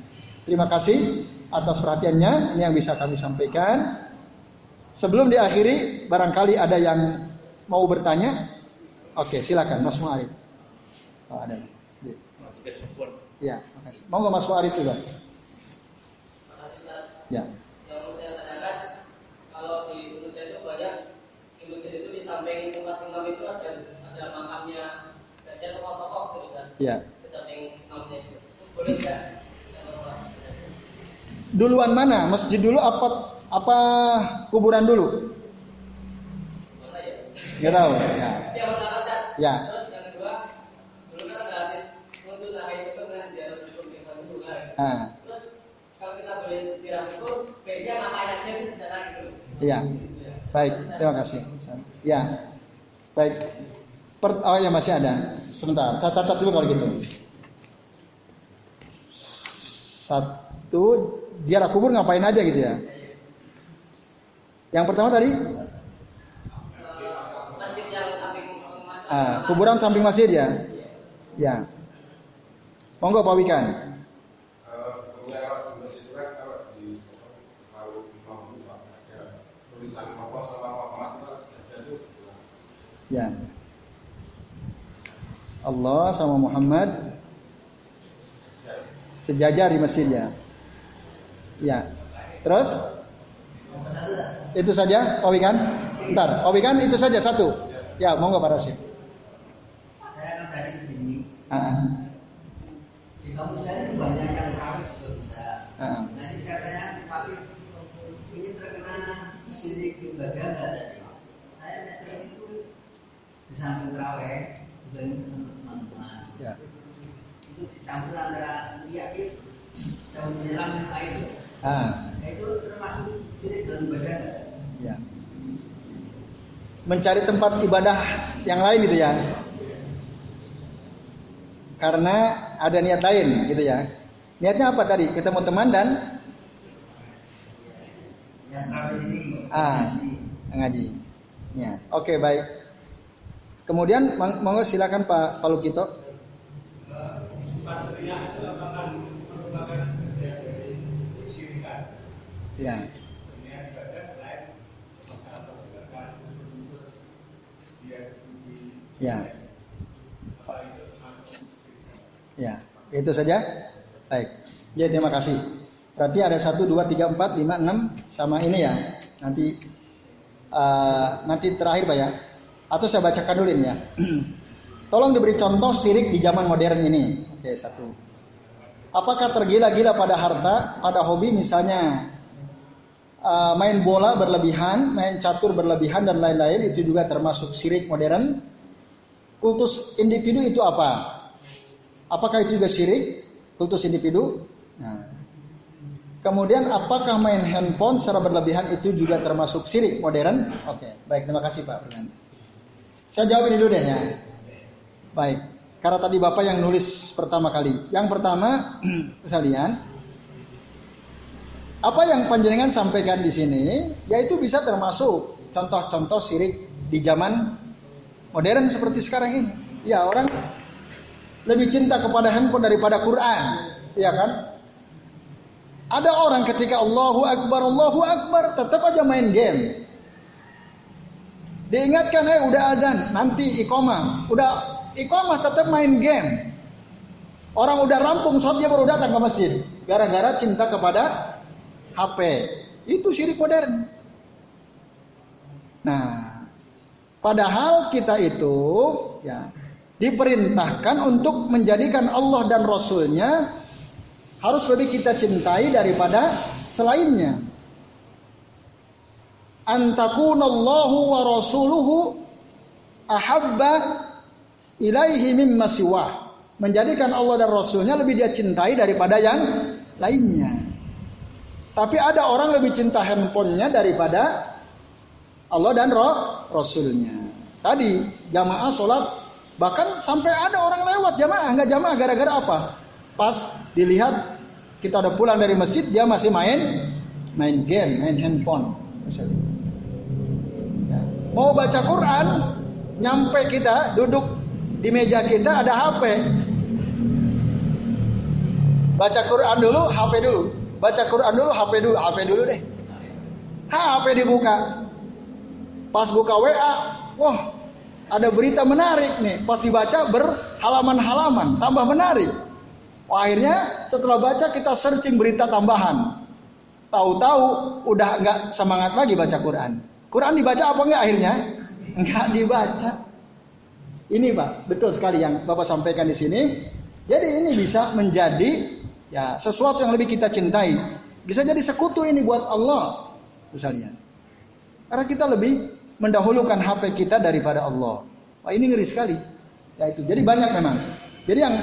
Terima kasih atas perhatiannya. Ini yang bisa kami sampaikan. Sebelum diakhiri, barangkali ada yang mau bertanya. Oke, silakan Mas Muarif. Oh, ada. Ya, makasih. Mau nggak Mas Muarif juga? Ya. itu ada ada makamnya biasanya tokoh-tokoh terus kan. Iya. Di samping makamnya itu. Boleh tidak? Duluan mana? Masjid dulu apa apa kuburan dulu? Gak tahu. Ya. Pertama Ya. Kan kan Sungai. Ah. Terus kalau kita boleh ziarah kubur, beda ngapain aja di sana gitu. Iya. Baik, terima kasih. Ya, baik. Per, oh ya masih ada. Sebentar, saya catat dulu kalau gitu. Satu, ziarah kubur ngapain aja gitu ya? Yang pertama tadi? Ah, kuburan samping masjid ya? Ya. Monggo Pak Wikan. Ya. Allah sama Muhammad sejajar di masjidnya. Ya. Terus? Itu saja, Pak Wikan? Ntar, Pak Wikan itu saja satu. Ya, monggo Pak Rasid. Saya kan tadi di sini. Ah, Di kampus saya banyak yang kawin juga bisa. ah. Nanti saya tanya, tapi ini terkena sirik ibadah nggak tadi? Saya tanya itu di samping ini teman-teman. Ya. Itu dicampur antara yakin dan menyelam air. Ah, itu termasuk sirik dalam nggak? ya. Mencari tempat ibadah yang lain gitu ya. Karena ada niat lain gitu ya. Niatnya apa tadi? Kita mau teman dan terawih sini. Ah. ngaji. Ya, oke baik. Kemudian mong- monggo silakan Pak Palukito. Ya. Ya. Ya, itu saja. Baik. Ya, terima kasih. Berarti ada satu, dua, tiga, empat, lima, enam, sama ini ya. Nanti eh, nanti terakhir pak ya. Atau saya bacakan dulu ini ya. Tolong diberi contoh sirik di zaman modern ini. Oke satu. Apakah tergila-gila pada harta, pada hobi misalnya eh, main bola berlebihan, main catur berlebihan dan lain-lain itu juga termasuk sirik modern. Kultus individu itu apa? Apakah itu juga syirik? Kultus individu? Nah. Kemudian apakah main handphone secara berlebihan itu juga termasuk syirik modern? Oke, baik terima kasih Pak. Saya jawab ini dulu deh ya. Baik, karena tadi Bapak yang nulis pertama kali. Yang pertama, sekalian, apa yang panjenengan sampaikan di sini, yaitu bisa termasuk contoh-contoh syirik di zaman modern seperti sekarang ini. Ya orang lebih cinta kepada handphone daripada Quran, ya kan? Ada orang ketika Allahu Akbar, Allahu Akbar, tetap aja main game. Diingatkan, eh udah adzan, nanti iqomah. Udah iqomah tetap main game. Orang udah rampung, sholat dia baru datang ke masjid. Gara-gara cinta kepada HP. Itu syirik modern. Nah, padahal kita itu ya diperintahkan untuk menjadikan Allah dan Rasulnya harus lebih kita cintai daripada selainnya. Antakunallahu wa rasuluhu ahabba ilaihi mimma siwah. Menjadikan Allah dan Rasulnya lebih dia cintai daripada yang lainnya. Tapi ada orang lebih cinta handphonenya daripada Allah dan roh Rasulnya. Tadi jamaah sholat bahkan sampai ada orang lewat jamaah nggak jamaah gara-gara apa? Pas dilihat kita udah pulang dari masjid dia masih main main game, main handphone. Misalnya. Ya. Mau baca Quran, nyampe kita duduk di meja kita ada HP. Baca Quran dulu, HP dulu. Baca Quran dulu, HP dulu, HP dulu deh. HP dibuka. Pas buka WA, wah ada berita menarik nih. Pas dibaca berhalaman-halaman, tambah menarik. Wah, akhirnya setelah baca kita searching berita tambahan. Tahu-tahu udah nggak semangat lagi baca Quran. Quran dibaca apa enggak akhirnya? Enggak dibaca. Ini Pak, betul sekali yang Bapak sampaikan di sini. Jadi ini bisa menjadi ya sesuatu yang lebih kita cintai. Bisa jadi sekutu ini buat Allah misalnya. Karena kita lebih mendahulukan HP kita daripada Allah. Wah ini ngeri sekali. Ya itu. Jadi banyak memang. Jadi yang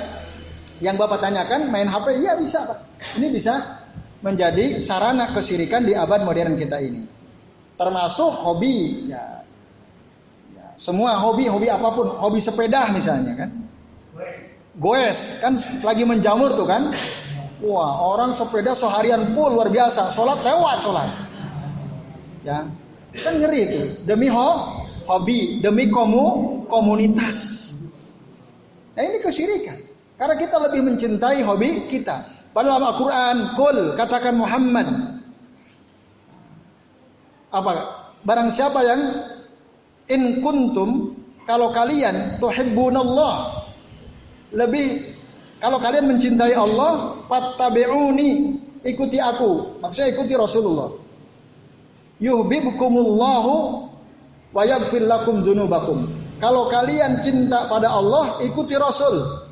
yang Bapak tanyakan main HP iya bisa Pak. Ini bisa menjadi sarana kesirikan di abad modern kita ini. Termasuk hobi ya, semua hobi hobi apa pun hobi sepeda misalnya kan goes kan lagi menjamur tuh kan Wah, orang sepeda seharian full luar biasa, sholat lewat sholat. Ya, kan ngeri itu. Demi ho, hobi, demi komu, komunitas. Nah ini kesyirikan. Karena kita lebih mencintai hobi kita. Padahal Al-Quran, kul, katakan Muhammad. Apa? Barang siapa yang in kuntum kalau kalian tuhibbunallah lebih kalau kalian mencintai Allah fattabi'uni ikuti aku. Maksudnya ikuti Rasulullah. Yuhibbukumullahu wa yaghfir lakum dzunubakum kalau kalian cinta pada Allah ikuti Rasul.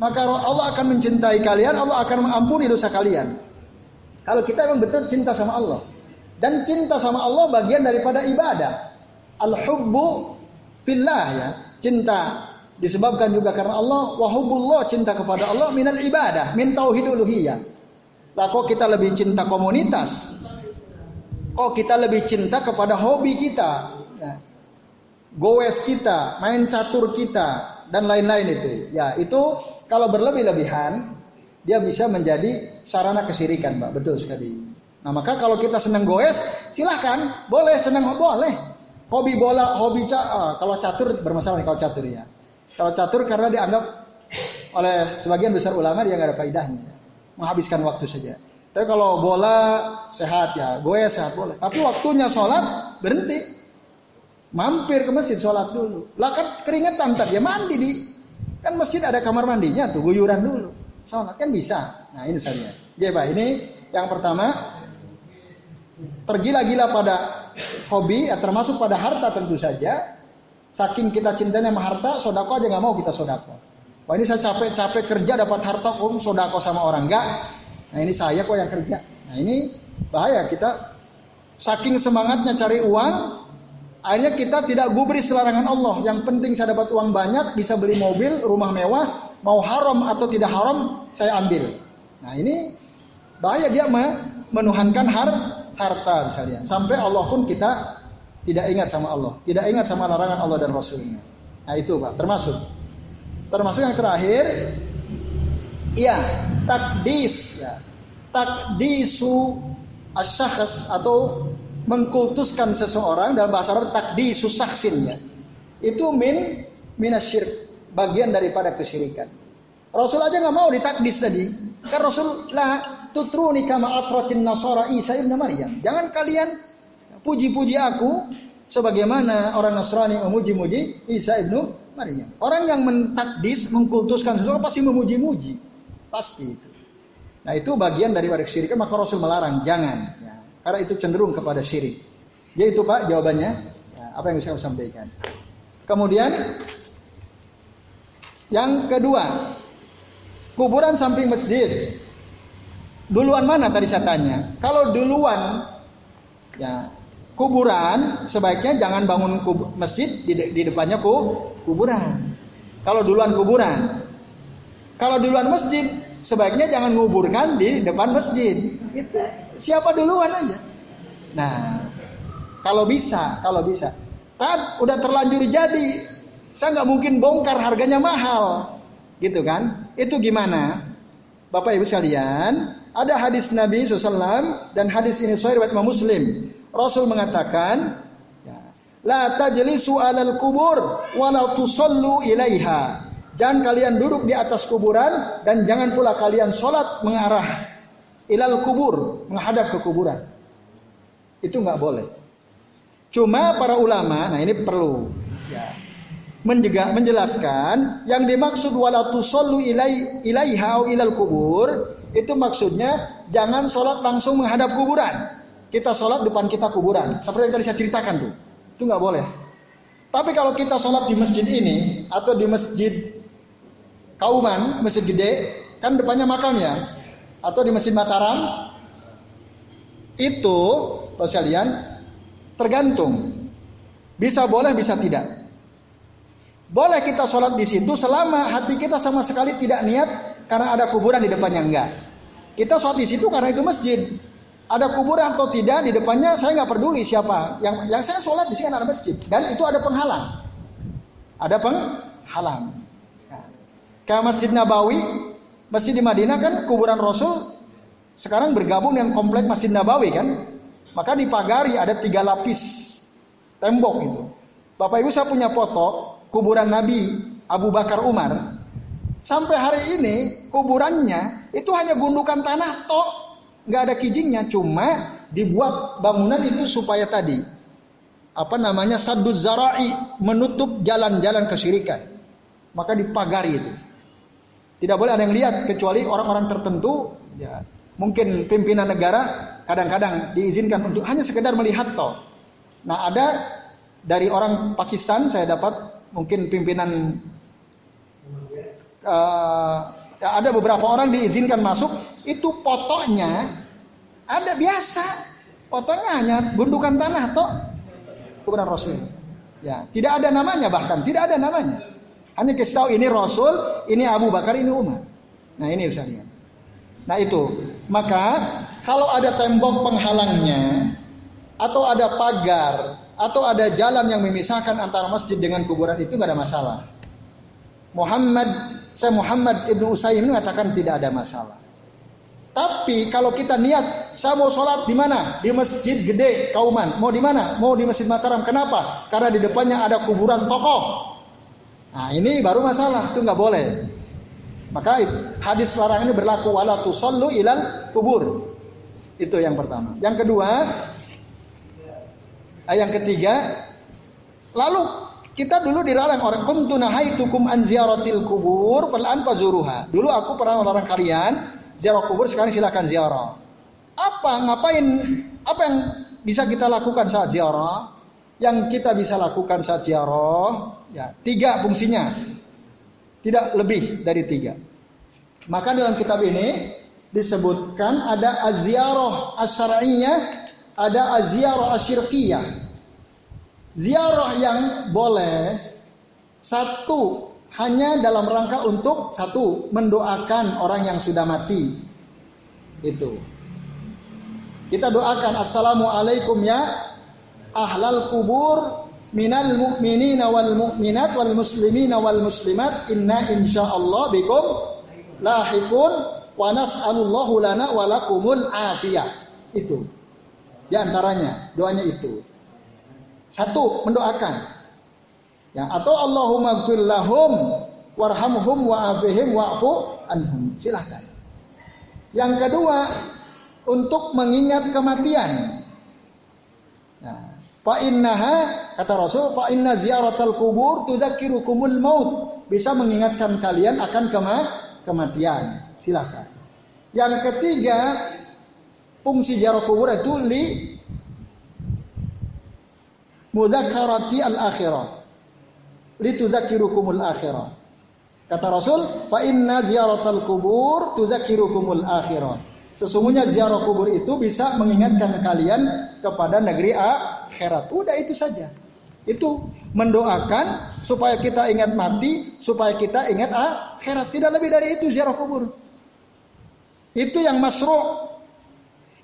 Maka Allah akan mencintai kalian Allah akan mengampuni dosa kalian. Kalau kita memang betul cinta sama Allah. Dan cinta sama Allah bagian daripada ibadah al-hubbu fillah ya. Cinta disebabkan juga karena Allah wa hubbullah cinta kepada Allah minal ibadah, min tauhid uluhiyah. Lah kok kita lebih cinta komunitas? Kok kita lebih cinta kepada hobi kita? Ya. Goes kita, main catur kita dan lain-lain itu. Ya, itu kalau berlebih-lebihan dia bisa menjadi sarana kesirikan, Mbak. Betul sekali. Nah, maka kalau kita senang goes, silahkan, boleh senang boleh. Hobi bola, hobi ca oh, kalau catur bermasalah nih kalau catur ya. Kalau catur karena dianggap oleh sebagian besar ulama dia nggak ada faedahnya, menghabiskan waktu saja. Tapi kalau bola sehat ya, gue sehat boleh. Tapi waktunya sholat berhenti, mampir ke masjid sholat dulu. Lah kan keringetan tadi ya mandi di kan masjid ada kamar mandinya tuh guyuran dulu. Sholat kan bisa. Nah ini saja. Jadi Pak ini yang pertama tergila-gila pada hobi, ya termasuk pada harta tentu saja. Saking kita cintanya sama harta, sodako aja nggak mau kita sodako. Wah ini saya capek-capek kerja dapat harta, om sodako sama orang enggak. Nah ini saya kok yang kerja. Nah ini bahaya kita saking semangatnya cari uang, akhirnya kita tidak gubris larangan Allah. Yang penting saya dapat uang banyak, bisa beli mobil, rumah mewah, mau haram atau tidak haram saya ambil. Nah ini bahaya dia menuhankan har harta misalnya. Sampai Allah pun kita tidak ingat sama Allah, tidak ingat sama larangan Allah dan Rasulnya. Nah itu pak, termasuk. Termasuk yang terakhir, iya takdis, ya. takdisu asyakhs atau mengkultuskan seseorang dalam bahasa Arab takdisu saksin ya. Itu min minasyirk, bagian daripada kesyirikan. Rasul aja nggak mau ditakdis tadi. Kan Rasul lah tutruni kama atratin nasara Isa ibn Maryam. Jangan kalian puji-puji aku sebagaimana orang Nasrani memuji-muji Isa ibnu Maryam. Orang yang mentakdis, mengkultuskan sesuatu pasti memuji-muji. Pasti itu. Nah itu bagian dari warik syirik. Maka Rasul melarang, jangan. Ya. Karena itu cenderung kepada syirik. Jadi itu Pak jawabannya. Ya, apa yang bisa saya sampaikan. Kemudian yang kedua, kuburan samping masjid. Duluan mana tadi saya tanya? Kalau duluan ya kuburan sebaiknya jangan bangun kubur, masjid di, di depannya ku, kuburan. Kalau duluan kuburan. Kalau duluan masjid sebaiknya jangan nguburkan di depan masjid. Siapa duluan aja. Nah, kalau bisa, kalau bisa. Tapi udah terlanjur jadi. Saya nggak mungkin bongkar harganya mahal. Gitu kan? Itu gimana? Bapak Ibu sekalian, ada hadis Nabi SAW dan hadis ini sahih riwayat Muslim. Rasul mengatakan, ya, La tajlisu alal kubur walau tusallu ilaiha. Jangan kalian duduk di atas kuburan dan jangan pula kalian sholat mengarah ilal kubur, menghadap ke kuburan. Itu nggak boleh. Cuma para ulama, nah ini perlu ya, menjega, menjelaskan yang dimaksud wala tusallu ilai ilaiha ilal kubur itu maksudnya jangan sholat langsung menghadap kuburan. Kita sholat depan kita kuburan. Seperti yang tadi saya ceritakan tuh. Itu nggak boleh. Tapi kalau kita sholat di masjid ini atau di masjid Kauman, masjid gede, kan depannya makam ya. Atau di masjid Mataram, itu lihat tergantung. Bisa boleh, bisa tidak. Boleh kita sholat di situ selama hati kita sama sekali tidak niat karena ada kuburan di depannya enggak. Kita sholat di situ karena itu masjid. Ada kuburan atau tidak di depannya saya nggak peduli siapa. Yang yang saya sholat di sini kan ada masjid dan itu ada penghalang. Ada penghalang. Kayak masjid Nabawi Masjid di Madinah kan kuburan Rasul sekarang bergabung dengan komplek Masjid Nabawi kan. Maka dipagari ada tiga lapis tembok itu. Bapak Ibu saya punya foto kuburan Nabi Abu Bakar Umar. Sampai hari ini kuburannya itu hanya gundukan tanah tok, nggak ada kijingnya, cuma dibuat bangunan itu supaya tadi apa namanya saddu zarai menutup jalan-jalan kesyirikan. Maka dipagari itu. Tidak boleh ada yang lihat kecuali orang-orang tertentu ya mungkin pimpinan negara kadang-kadang diizinkan untuk hanya sekedar melihat toh. Nah, ada dari orang Pakistan saya dapat mungkin pimpinan uh, ada beberapa orang diizinkan masuk itu fotonya ada biasa. Fotonya hanya gundukan tanah toh kuburan Rasul. Ya tidak ada namanya bahkan tidak ada namanya. Hanya kasih tahu ini Rasul ini Abu Bakar ini Umar. Nah ini bisa nah itu. Maka kalau ada tembok penghalangnya atau ada pagar atau ada jalan yang memisahkan antara masjid dengan kuburan itu nggak ada masalah. Muhammad saya Muhammad ibnu Usaim mengatakan tidak ada masalah. Tapi kalau kita niat, saya mau sholat di mana? Di masjid gede Kauman. Mau di mana? Mau di masjid Mataram. Kenapa? Karena di depannya ada kuburan tokoh. Nah ini baru masalah, itu nggak boleh. Maka hadis larangan ini berlaku wala tusallu ilal kubur. Itu yang pertama. Yang kedua, yang ketiga, lalu kita dulu dilarang orang kuntu nahaitukum an ziyaratil kubur fal an fazuruha. Dulu aku pernah melarang kalian ziarah kubur, sekarang silakan ziarah. Apa ngapain apa yang bisa kita lakukan saat ziarah? Yang kita bisa lakukan saat ziarah ya, tiga fungsinya. Tidak lebih dari tiga. Maka dalam kitab ini disebutkan ada aziarah asyariyah, ada aziarah asyirkiyah. Ziarah yang boleh satu hanya dalam rangka untuk satu mendoakan orang yang sudah mati. Itu. Kita doakan assalamualaikum ya ahlal kubur minal mu'minina wal mu'minat wal muslimina wal muslimat inna insyaallah bikum lahikun wa nas'alullahu lana walakumul afiyah. Itu. Di antaranya doanya itu. Satu, mendoakan. Ya, atau Allahumma gfir lahum warhamhum wa'afihim wa'fu anhum. Silahkan. Yang kedua, untuk mengingat kematian. Ya. Fa innaha kata Rasul, fa inna ziyaratal kubur tudzakirukumul maut. Bisa mengingatkan kalian akan kema kematian. Silahkan. Yang ketiga, fungsi ziarah kubur itu li mudzakarati al-akhirah. Litudzakirukumul akhirah. Kata Rasul, fa inna ziyaratal kubur tudzakirukumul akhirah. Sesungguhnya ziarah kubur itu bisa mengingatkan kalian kepada negeri akhirat. Udah itu saja. Itu mendoakan supaya kita ingat mati, supaya kita ingat akhirat. Tidak lebih dari itu ziarah kubur. Itu yang masru'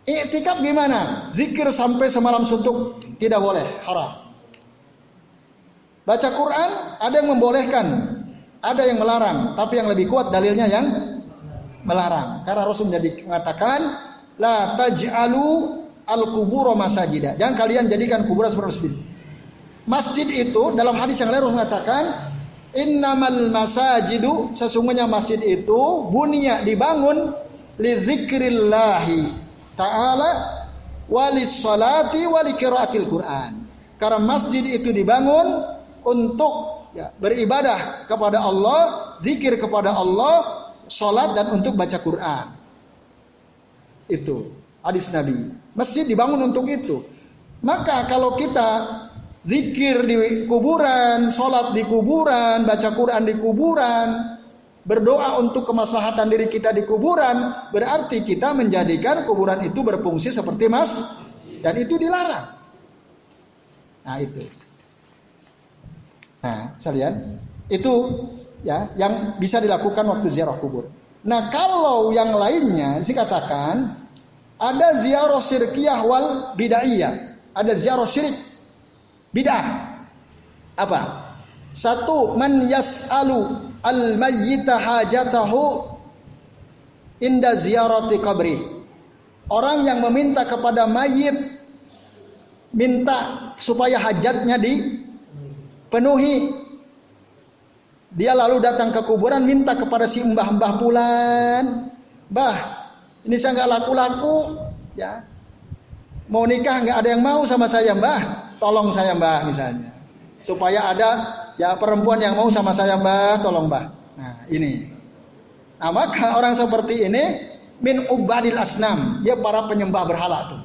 Iktikaf gimana? Zikir sampai semalam suntuk tidak boleh, haram. Baca Quran ada yang membolehkan, ada yang melarang, tapi yang lebih kuat dalilnya yang melarang. Karena Rasul menjadi mengatakan, la taj'alu al-kubur masajida. Jangan kalian jadikan kuburan seperti masjid. Masjid itu dalam hadis yang lain mengatakan, innamal masajidu sesungguhnya masjid itu bunia dibangun li zikrillahi ta'ala walis salati wali kiraatil Quran. Karena masjid itu dibangun untuk ya, beribadah kepada Allah, zikir kepada Allah, salat dan untuk baca Quran. Itu hadis Nabi. Masjid dibangun untuk itu. Maka kalau kita zikir di kuburan, salat di kuburan, baca Quran di kuburan, berdoa untuk kemaslahatan diri kita di kuburan, berarti kita menjadikan kuburan itu berfungsi seperti mas dan itu dilarang. Nah, itu. Nah, sekalian, itu ya yang bisa dilakukan waktu ziarah kubur. Nah, kalau yang lainnya dikatakan ada ziarah syirkiyah wal bidaiyah. Ada ziarah syirik bid'ah. Apa? Satu man yas'alu al mayyita hajatahu inda ziyarati qabri. Orang yang meminta kepada mayit minta supaya hajatnya dipenuhi. Dia lalu datang ke kuburan minta kepada si mbah-mbah bulan, "Mbah, ini saya nggak laku-laku, ya. Mau nikah nggak ada yang mau sama saya, Mbah. Tolong saya, Mbah," misalnya. Supaya ada ya perempuan yang mau sama saya, Mbah, tolong, Mbah. Nah, ini. Nah, maka orang seperti ini min ubadil asnam, dia para penyembah berhala tuh.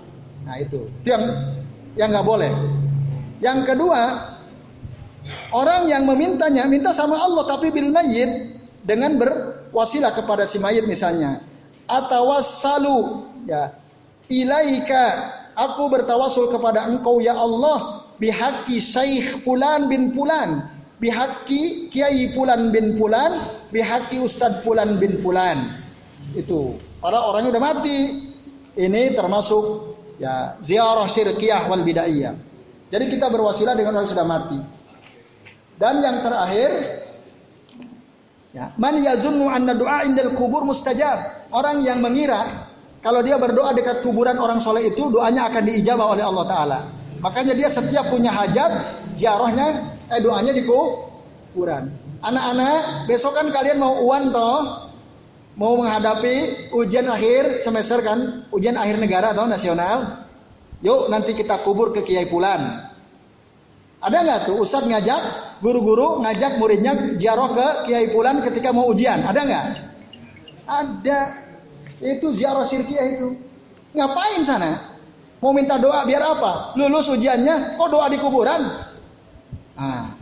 Nah, itu. Itu yang yang nggak boleh. Yang kedua, orang yang memintanya minta sama Allah tapi bil mayit dengan berwasilah kepada si mayit misalnya. Atawassalu ya ilaika aku bertawasul kepada engkau ya Allah bihaki Syekh Pulan bin Pulan bihaki Kiai Pulan bin Pulan, bihaki Ustadz Pulan bin Pulan. Itu para orangnya udah mati. Ini termasuk ya ziarah syirkiyah wal bidaiyah. Jadi kita berwasilah dengan orang yang sudah mati. Dan yang terakhir ya, man yazunnu anna du'a indal kubur mustajab. Orang yang mengira kalau dia berdoa dekat kuburan orang soleh itu doanya akan diijabah oleh Allah Taala. Makanya dia setiap punya hajat, ziarahnya, eh doanya di kuburan. Anak-anak, besok kan kalian mau uan toh, mau menghadapi ujian akhir semester kan, ujian akhir negara atau nasional. Yuk nanti kita kubur ke Kiai Pulan. Ada nggak tuh Ustadz ngajak guru-guru ngajak muridnya ziarah ke Kiai Pulan ketika mau ujian? Ada nggak? Ada. Itu ziarah sirkiah itu. Ngapain sana? Mau minta doa biar apa? Lulus ujiannya, kok doa di kuburan? Ah.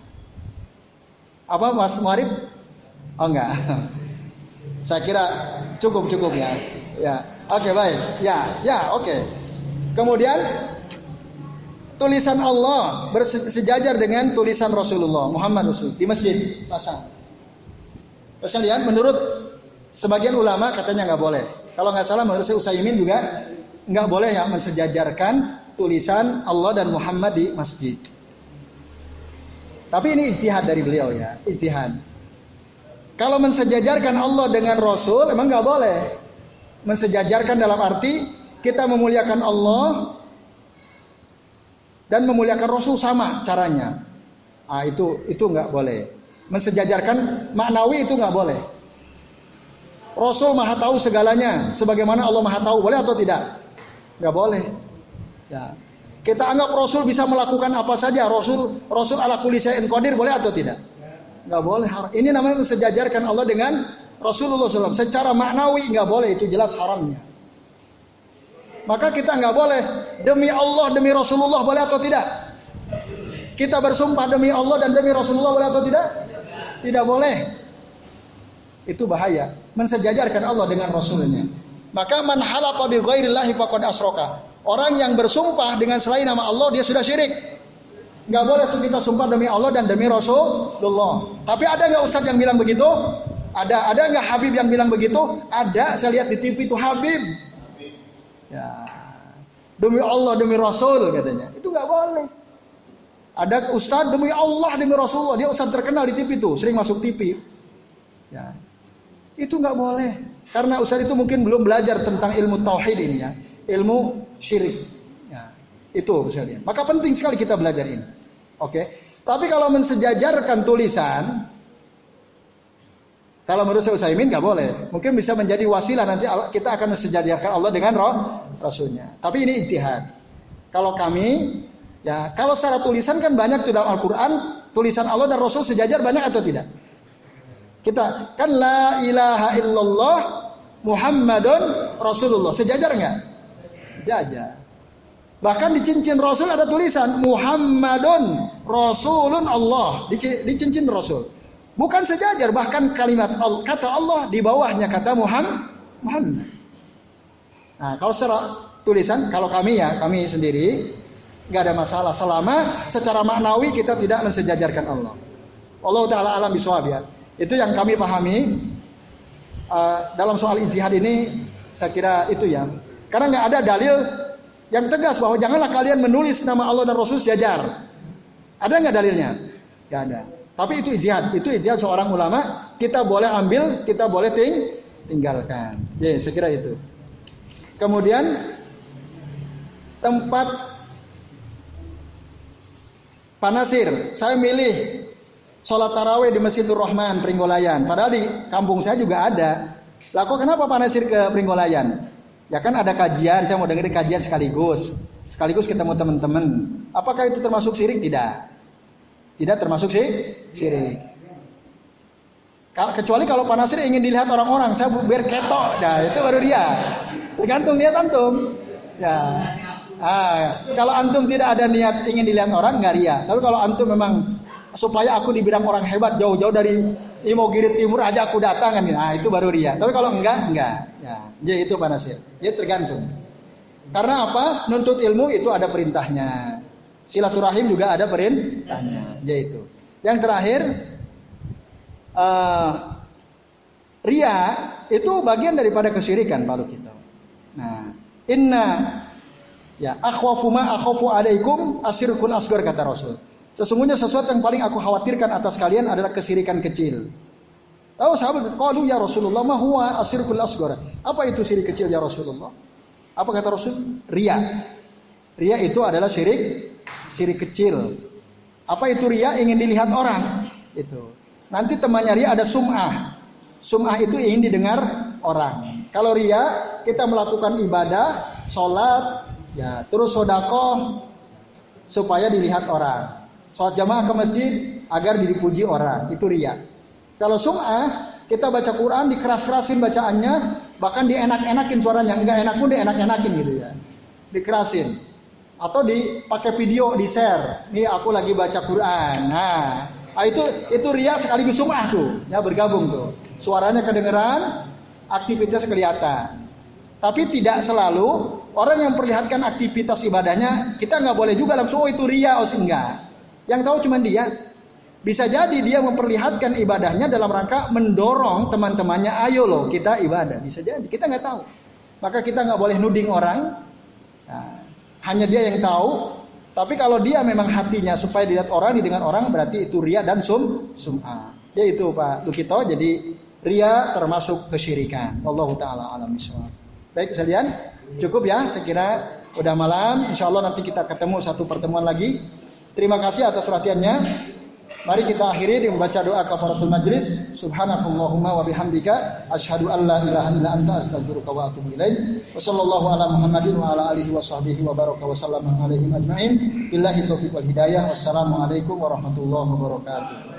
Apa Mas Muarif? Oh enggak. Saya kira cukup cukup ya. Ya. Oke okay, baik. Ya, ya oke. Okay. Kemudian tulisan Allah bersejajar dengan tulisan Rasulullah Muhammad Rasul di masjid pasang. Pasang lihat menurut sebagian ulama katanya nggak boleh. Kalau nggak salah menurut saya Usaimin juga nggak boleh ya mensejajarkan tulisan Allah dan Muhammad di masjid. Tapi ini istihad dari beliau ya, istihad. Kalau mensejajarkan Allah dengan Rasul, emang nggak boleh. Mensejajarkan dalam arti kita memuliakan Allah dan memuliakan Rasul sama caranya. Ah itu itu nggak boleh. Mensejajarkan maknawi itu nggak boleh. Rasul maha tahu segalanya, sebagaimana Allah maha tahu, boleh atau tidak? Nggak boleh. Ya. Kita anggap Rasul bisa melakukan apa saja. Rasul Rasul ala kulli qadir boleh atau tidak? Nggak boleh. Ini namanya mensejajarkan Allah dengan Rasulullah SAW. Secara maknawi nggak boleh. Itu jelas haramnya. Maka kita nggak boleh demi Allah demi Rasulullah boleh atau tidak? Kita bersumpah demi Allah dan demi Rasulullah boleh atau tidak? Tidak boleh. Itu bahaya. Mensejajarkan Allah dengan Rasulnya. Maka man halafa bi ghairillahi faqad asroka. Orang yang bersumpah dengan selain nama Allah dia sudah syirik. Gak boleh tuh kita sumpah demi Allah dan demi Rasulullah. Tapi ada nggak Ustadz yang bilang begitu? Ada. Ada nggak Habib yang bilang begitu? Ada. Saya lihat di TV itu Habib. Ya. Demi Allah demi Rasul katanya. Itu nggak boleh. Ada Ustadz demi Allah demi Rasulullah. Dia Ustadz terkenal di TV tuh, sering masuk TV. Ya. Itu nggak boleh. Karena Ustaz itu mungkin belum belajar tentang ilmu tauhid ini ya, ilmu syirik. Ya, itu misalnya. Maka penting sekali kita belajar ini. Oke. Tapi kalau mensejajarkan tulisan, kalau menurut saya Usaimin nggak boleh. Mungkin bisa menjadi wasilah nanti kita akan mensejajarkan Allah dengan roh Rasulnya. Tapi ini ijtihad. Kalau kami, ya kalau secara tulisan kan banyak tuh dalam Al-Quran, tulisan Allah dan Rasul sejajar banyak atau tidak? Kita kan la ilaha illallah Muhammadun Rasulullah. Sejajar nggak? Sejajar. Bahkan di cincin Rasul ada tulisan Muhammadun Rasulun Allah di, cincin Rasul. Bukan sejajar, bahkan kalimat kata Allah di bawahnya kata Muhammad. Nah, kalau secara tulisan, kalau kami ya, kami sendiri nggak ada masalah selama secara maknawi kita tidak mensejajarkan Allah. Allah taala alam bisawab ya. Itu yang kami pahami uh, dalam soal ijtihad ini saya kira itu ya. Karena nggak ada dalil yang tegas bahwa janganlah kalian menulis nama Allah dan Rasul sejajar. Ada nggak dalilnya? Gak ada. Tapi itu ijtihad, itu ijtihad seorang ulama. Kita boleh ambil, kita boleh ting tinggalkan. Ya, saya kira itu. Kemudian tempat panasir. Saya milih sholat taraweh di Masjidul Rahman Pringgolayan. Padahal di kampung saya juga ada. Lah kok kenapa panasir ke Pringgolayan? Ya kan ada kajian, saya mau dengerin kajian sekaligus. Sekaligus ketemu teman-teman. Apakah itu termasuk sirik? Tidak. Tidak termasuk sih sirik. Kecuali kalau panasir ingin dilihat orang-orang, saya biar ketok, nah itu baru dia. Tergantung niat antum. Ya. Ah, kalau antum tidak ada niat ingin dilihat orang, nggak ria. Tapi kalau antum memang supaya aku dibilang orang hebat jauh-jauh dari Imogiri Timur aja aku datang kan, nah itu baru ria. Tapi kalau enggak, enggak. Ya, jadi itu panasir. Ya tergantung. Karena apa? Nuntut ilmu itu ada perintahnya. Silaturahim juga ada perintahnya. Jadi itu. Yang terakhir, uh, ria itu bagian daripada kesyirikan kalau kita. Nah, inna ya akhwafu alaikum asirkun asgar kata Rasul. Sesungguhnya sesuatu yang paling aku khawatirkan atas kalian adalah kesirikan kecil. Oh sahabat, kalau ya Rasulullah, ma huwa asgar. Apa itu sirik kecil ya Rasulullah? Apa kata Rasul? Ria. Ria itu adalah syirik, syirik kecil. Apa itu ria? Ingin dilihat orang. Itu. Nanti temannya ria ada sum'ah. Sum'ah itu ingin didengar orang. Kalau ria, kita melakukan ibadah, sholat, ya terus sodako supaya dilihat orang. Sholat jamaah ke masjid agar dipuji orang. Itu ria. Kalau sum'ah, kita baca Quran dikeras-kerasin bacaannya, bahkan dienak-enakin suaranya, enggak enak pun dienak-enakin gitu ya. Dikerasin. Atau dipakai video, di-share. Nih aku lagi baca Quran. Nah, ah, itu itu ria sekaligus sum'ah tuh, ya bergabung tuh. Suaranya kedengeran, aktivitas kelihatan. Tapi tidak selalu orang yang perlihatkan aktivitas ibadahnya, kita nggak boleh juga langsung oh itu ria, oh enggak. Yang tahu cuma dia. Bisa jadi dia memperlihatkan ibadahnya dalam rangka mendorong teman-temannya, ayo loh kita ibadah. Bisa jadi, kita nggak tahu. Maka kita nggak boleh nuding orang. Nah, hanya dia yang tahu. Tapi kalau dia memang hatinya supaya dilihat orang, didengar orang, berarti itu ria dan sum sum'a. Ya itu Pak Lukito. Jadi ria termasuk kesyirikan. Allah taala alam Baik sekalian, cukup ya. Saya kira udah malam. Insya Allah nanti kita ketemu satu pertemuan lagi. Terima kasih atas perhatiannya. Mari kita akhiri dengan membaca doa kafaratul majlis. Subhanakallahumma wa bihamdika asyhadu an la ilaha illa anta astaghfiruka wa atubu ilaik. Wa sallallahu ala Muhammadin wa ala alihi wa sahbihi wa baraka wa sallama alaihim ajmain. Billahi taufiq wal hidayah. Wassalamualaikum warahmatullahi wabarakatuh.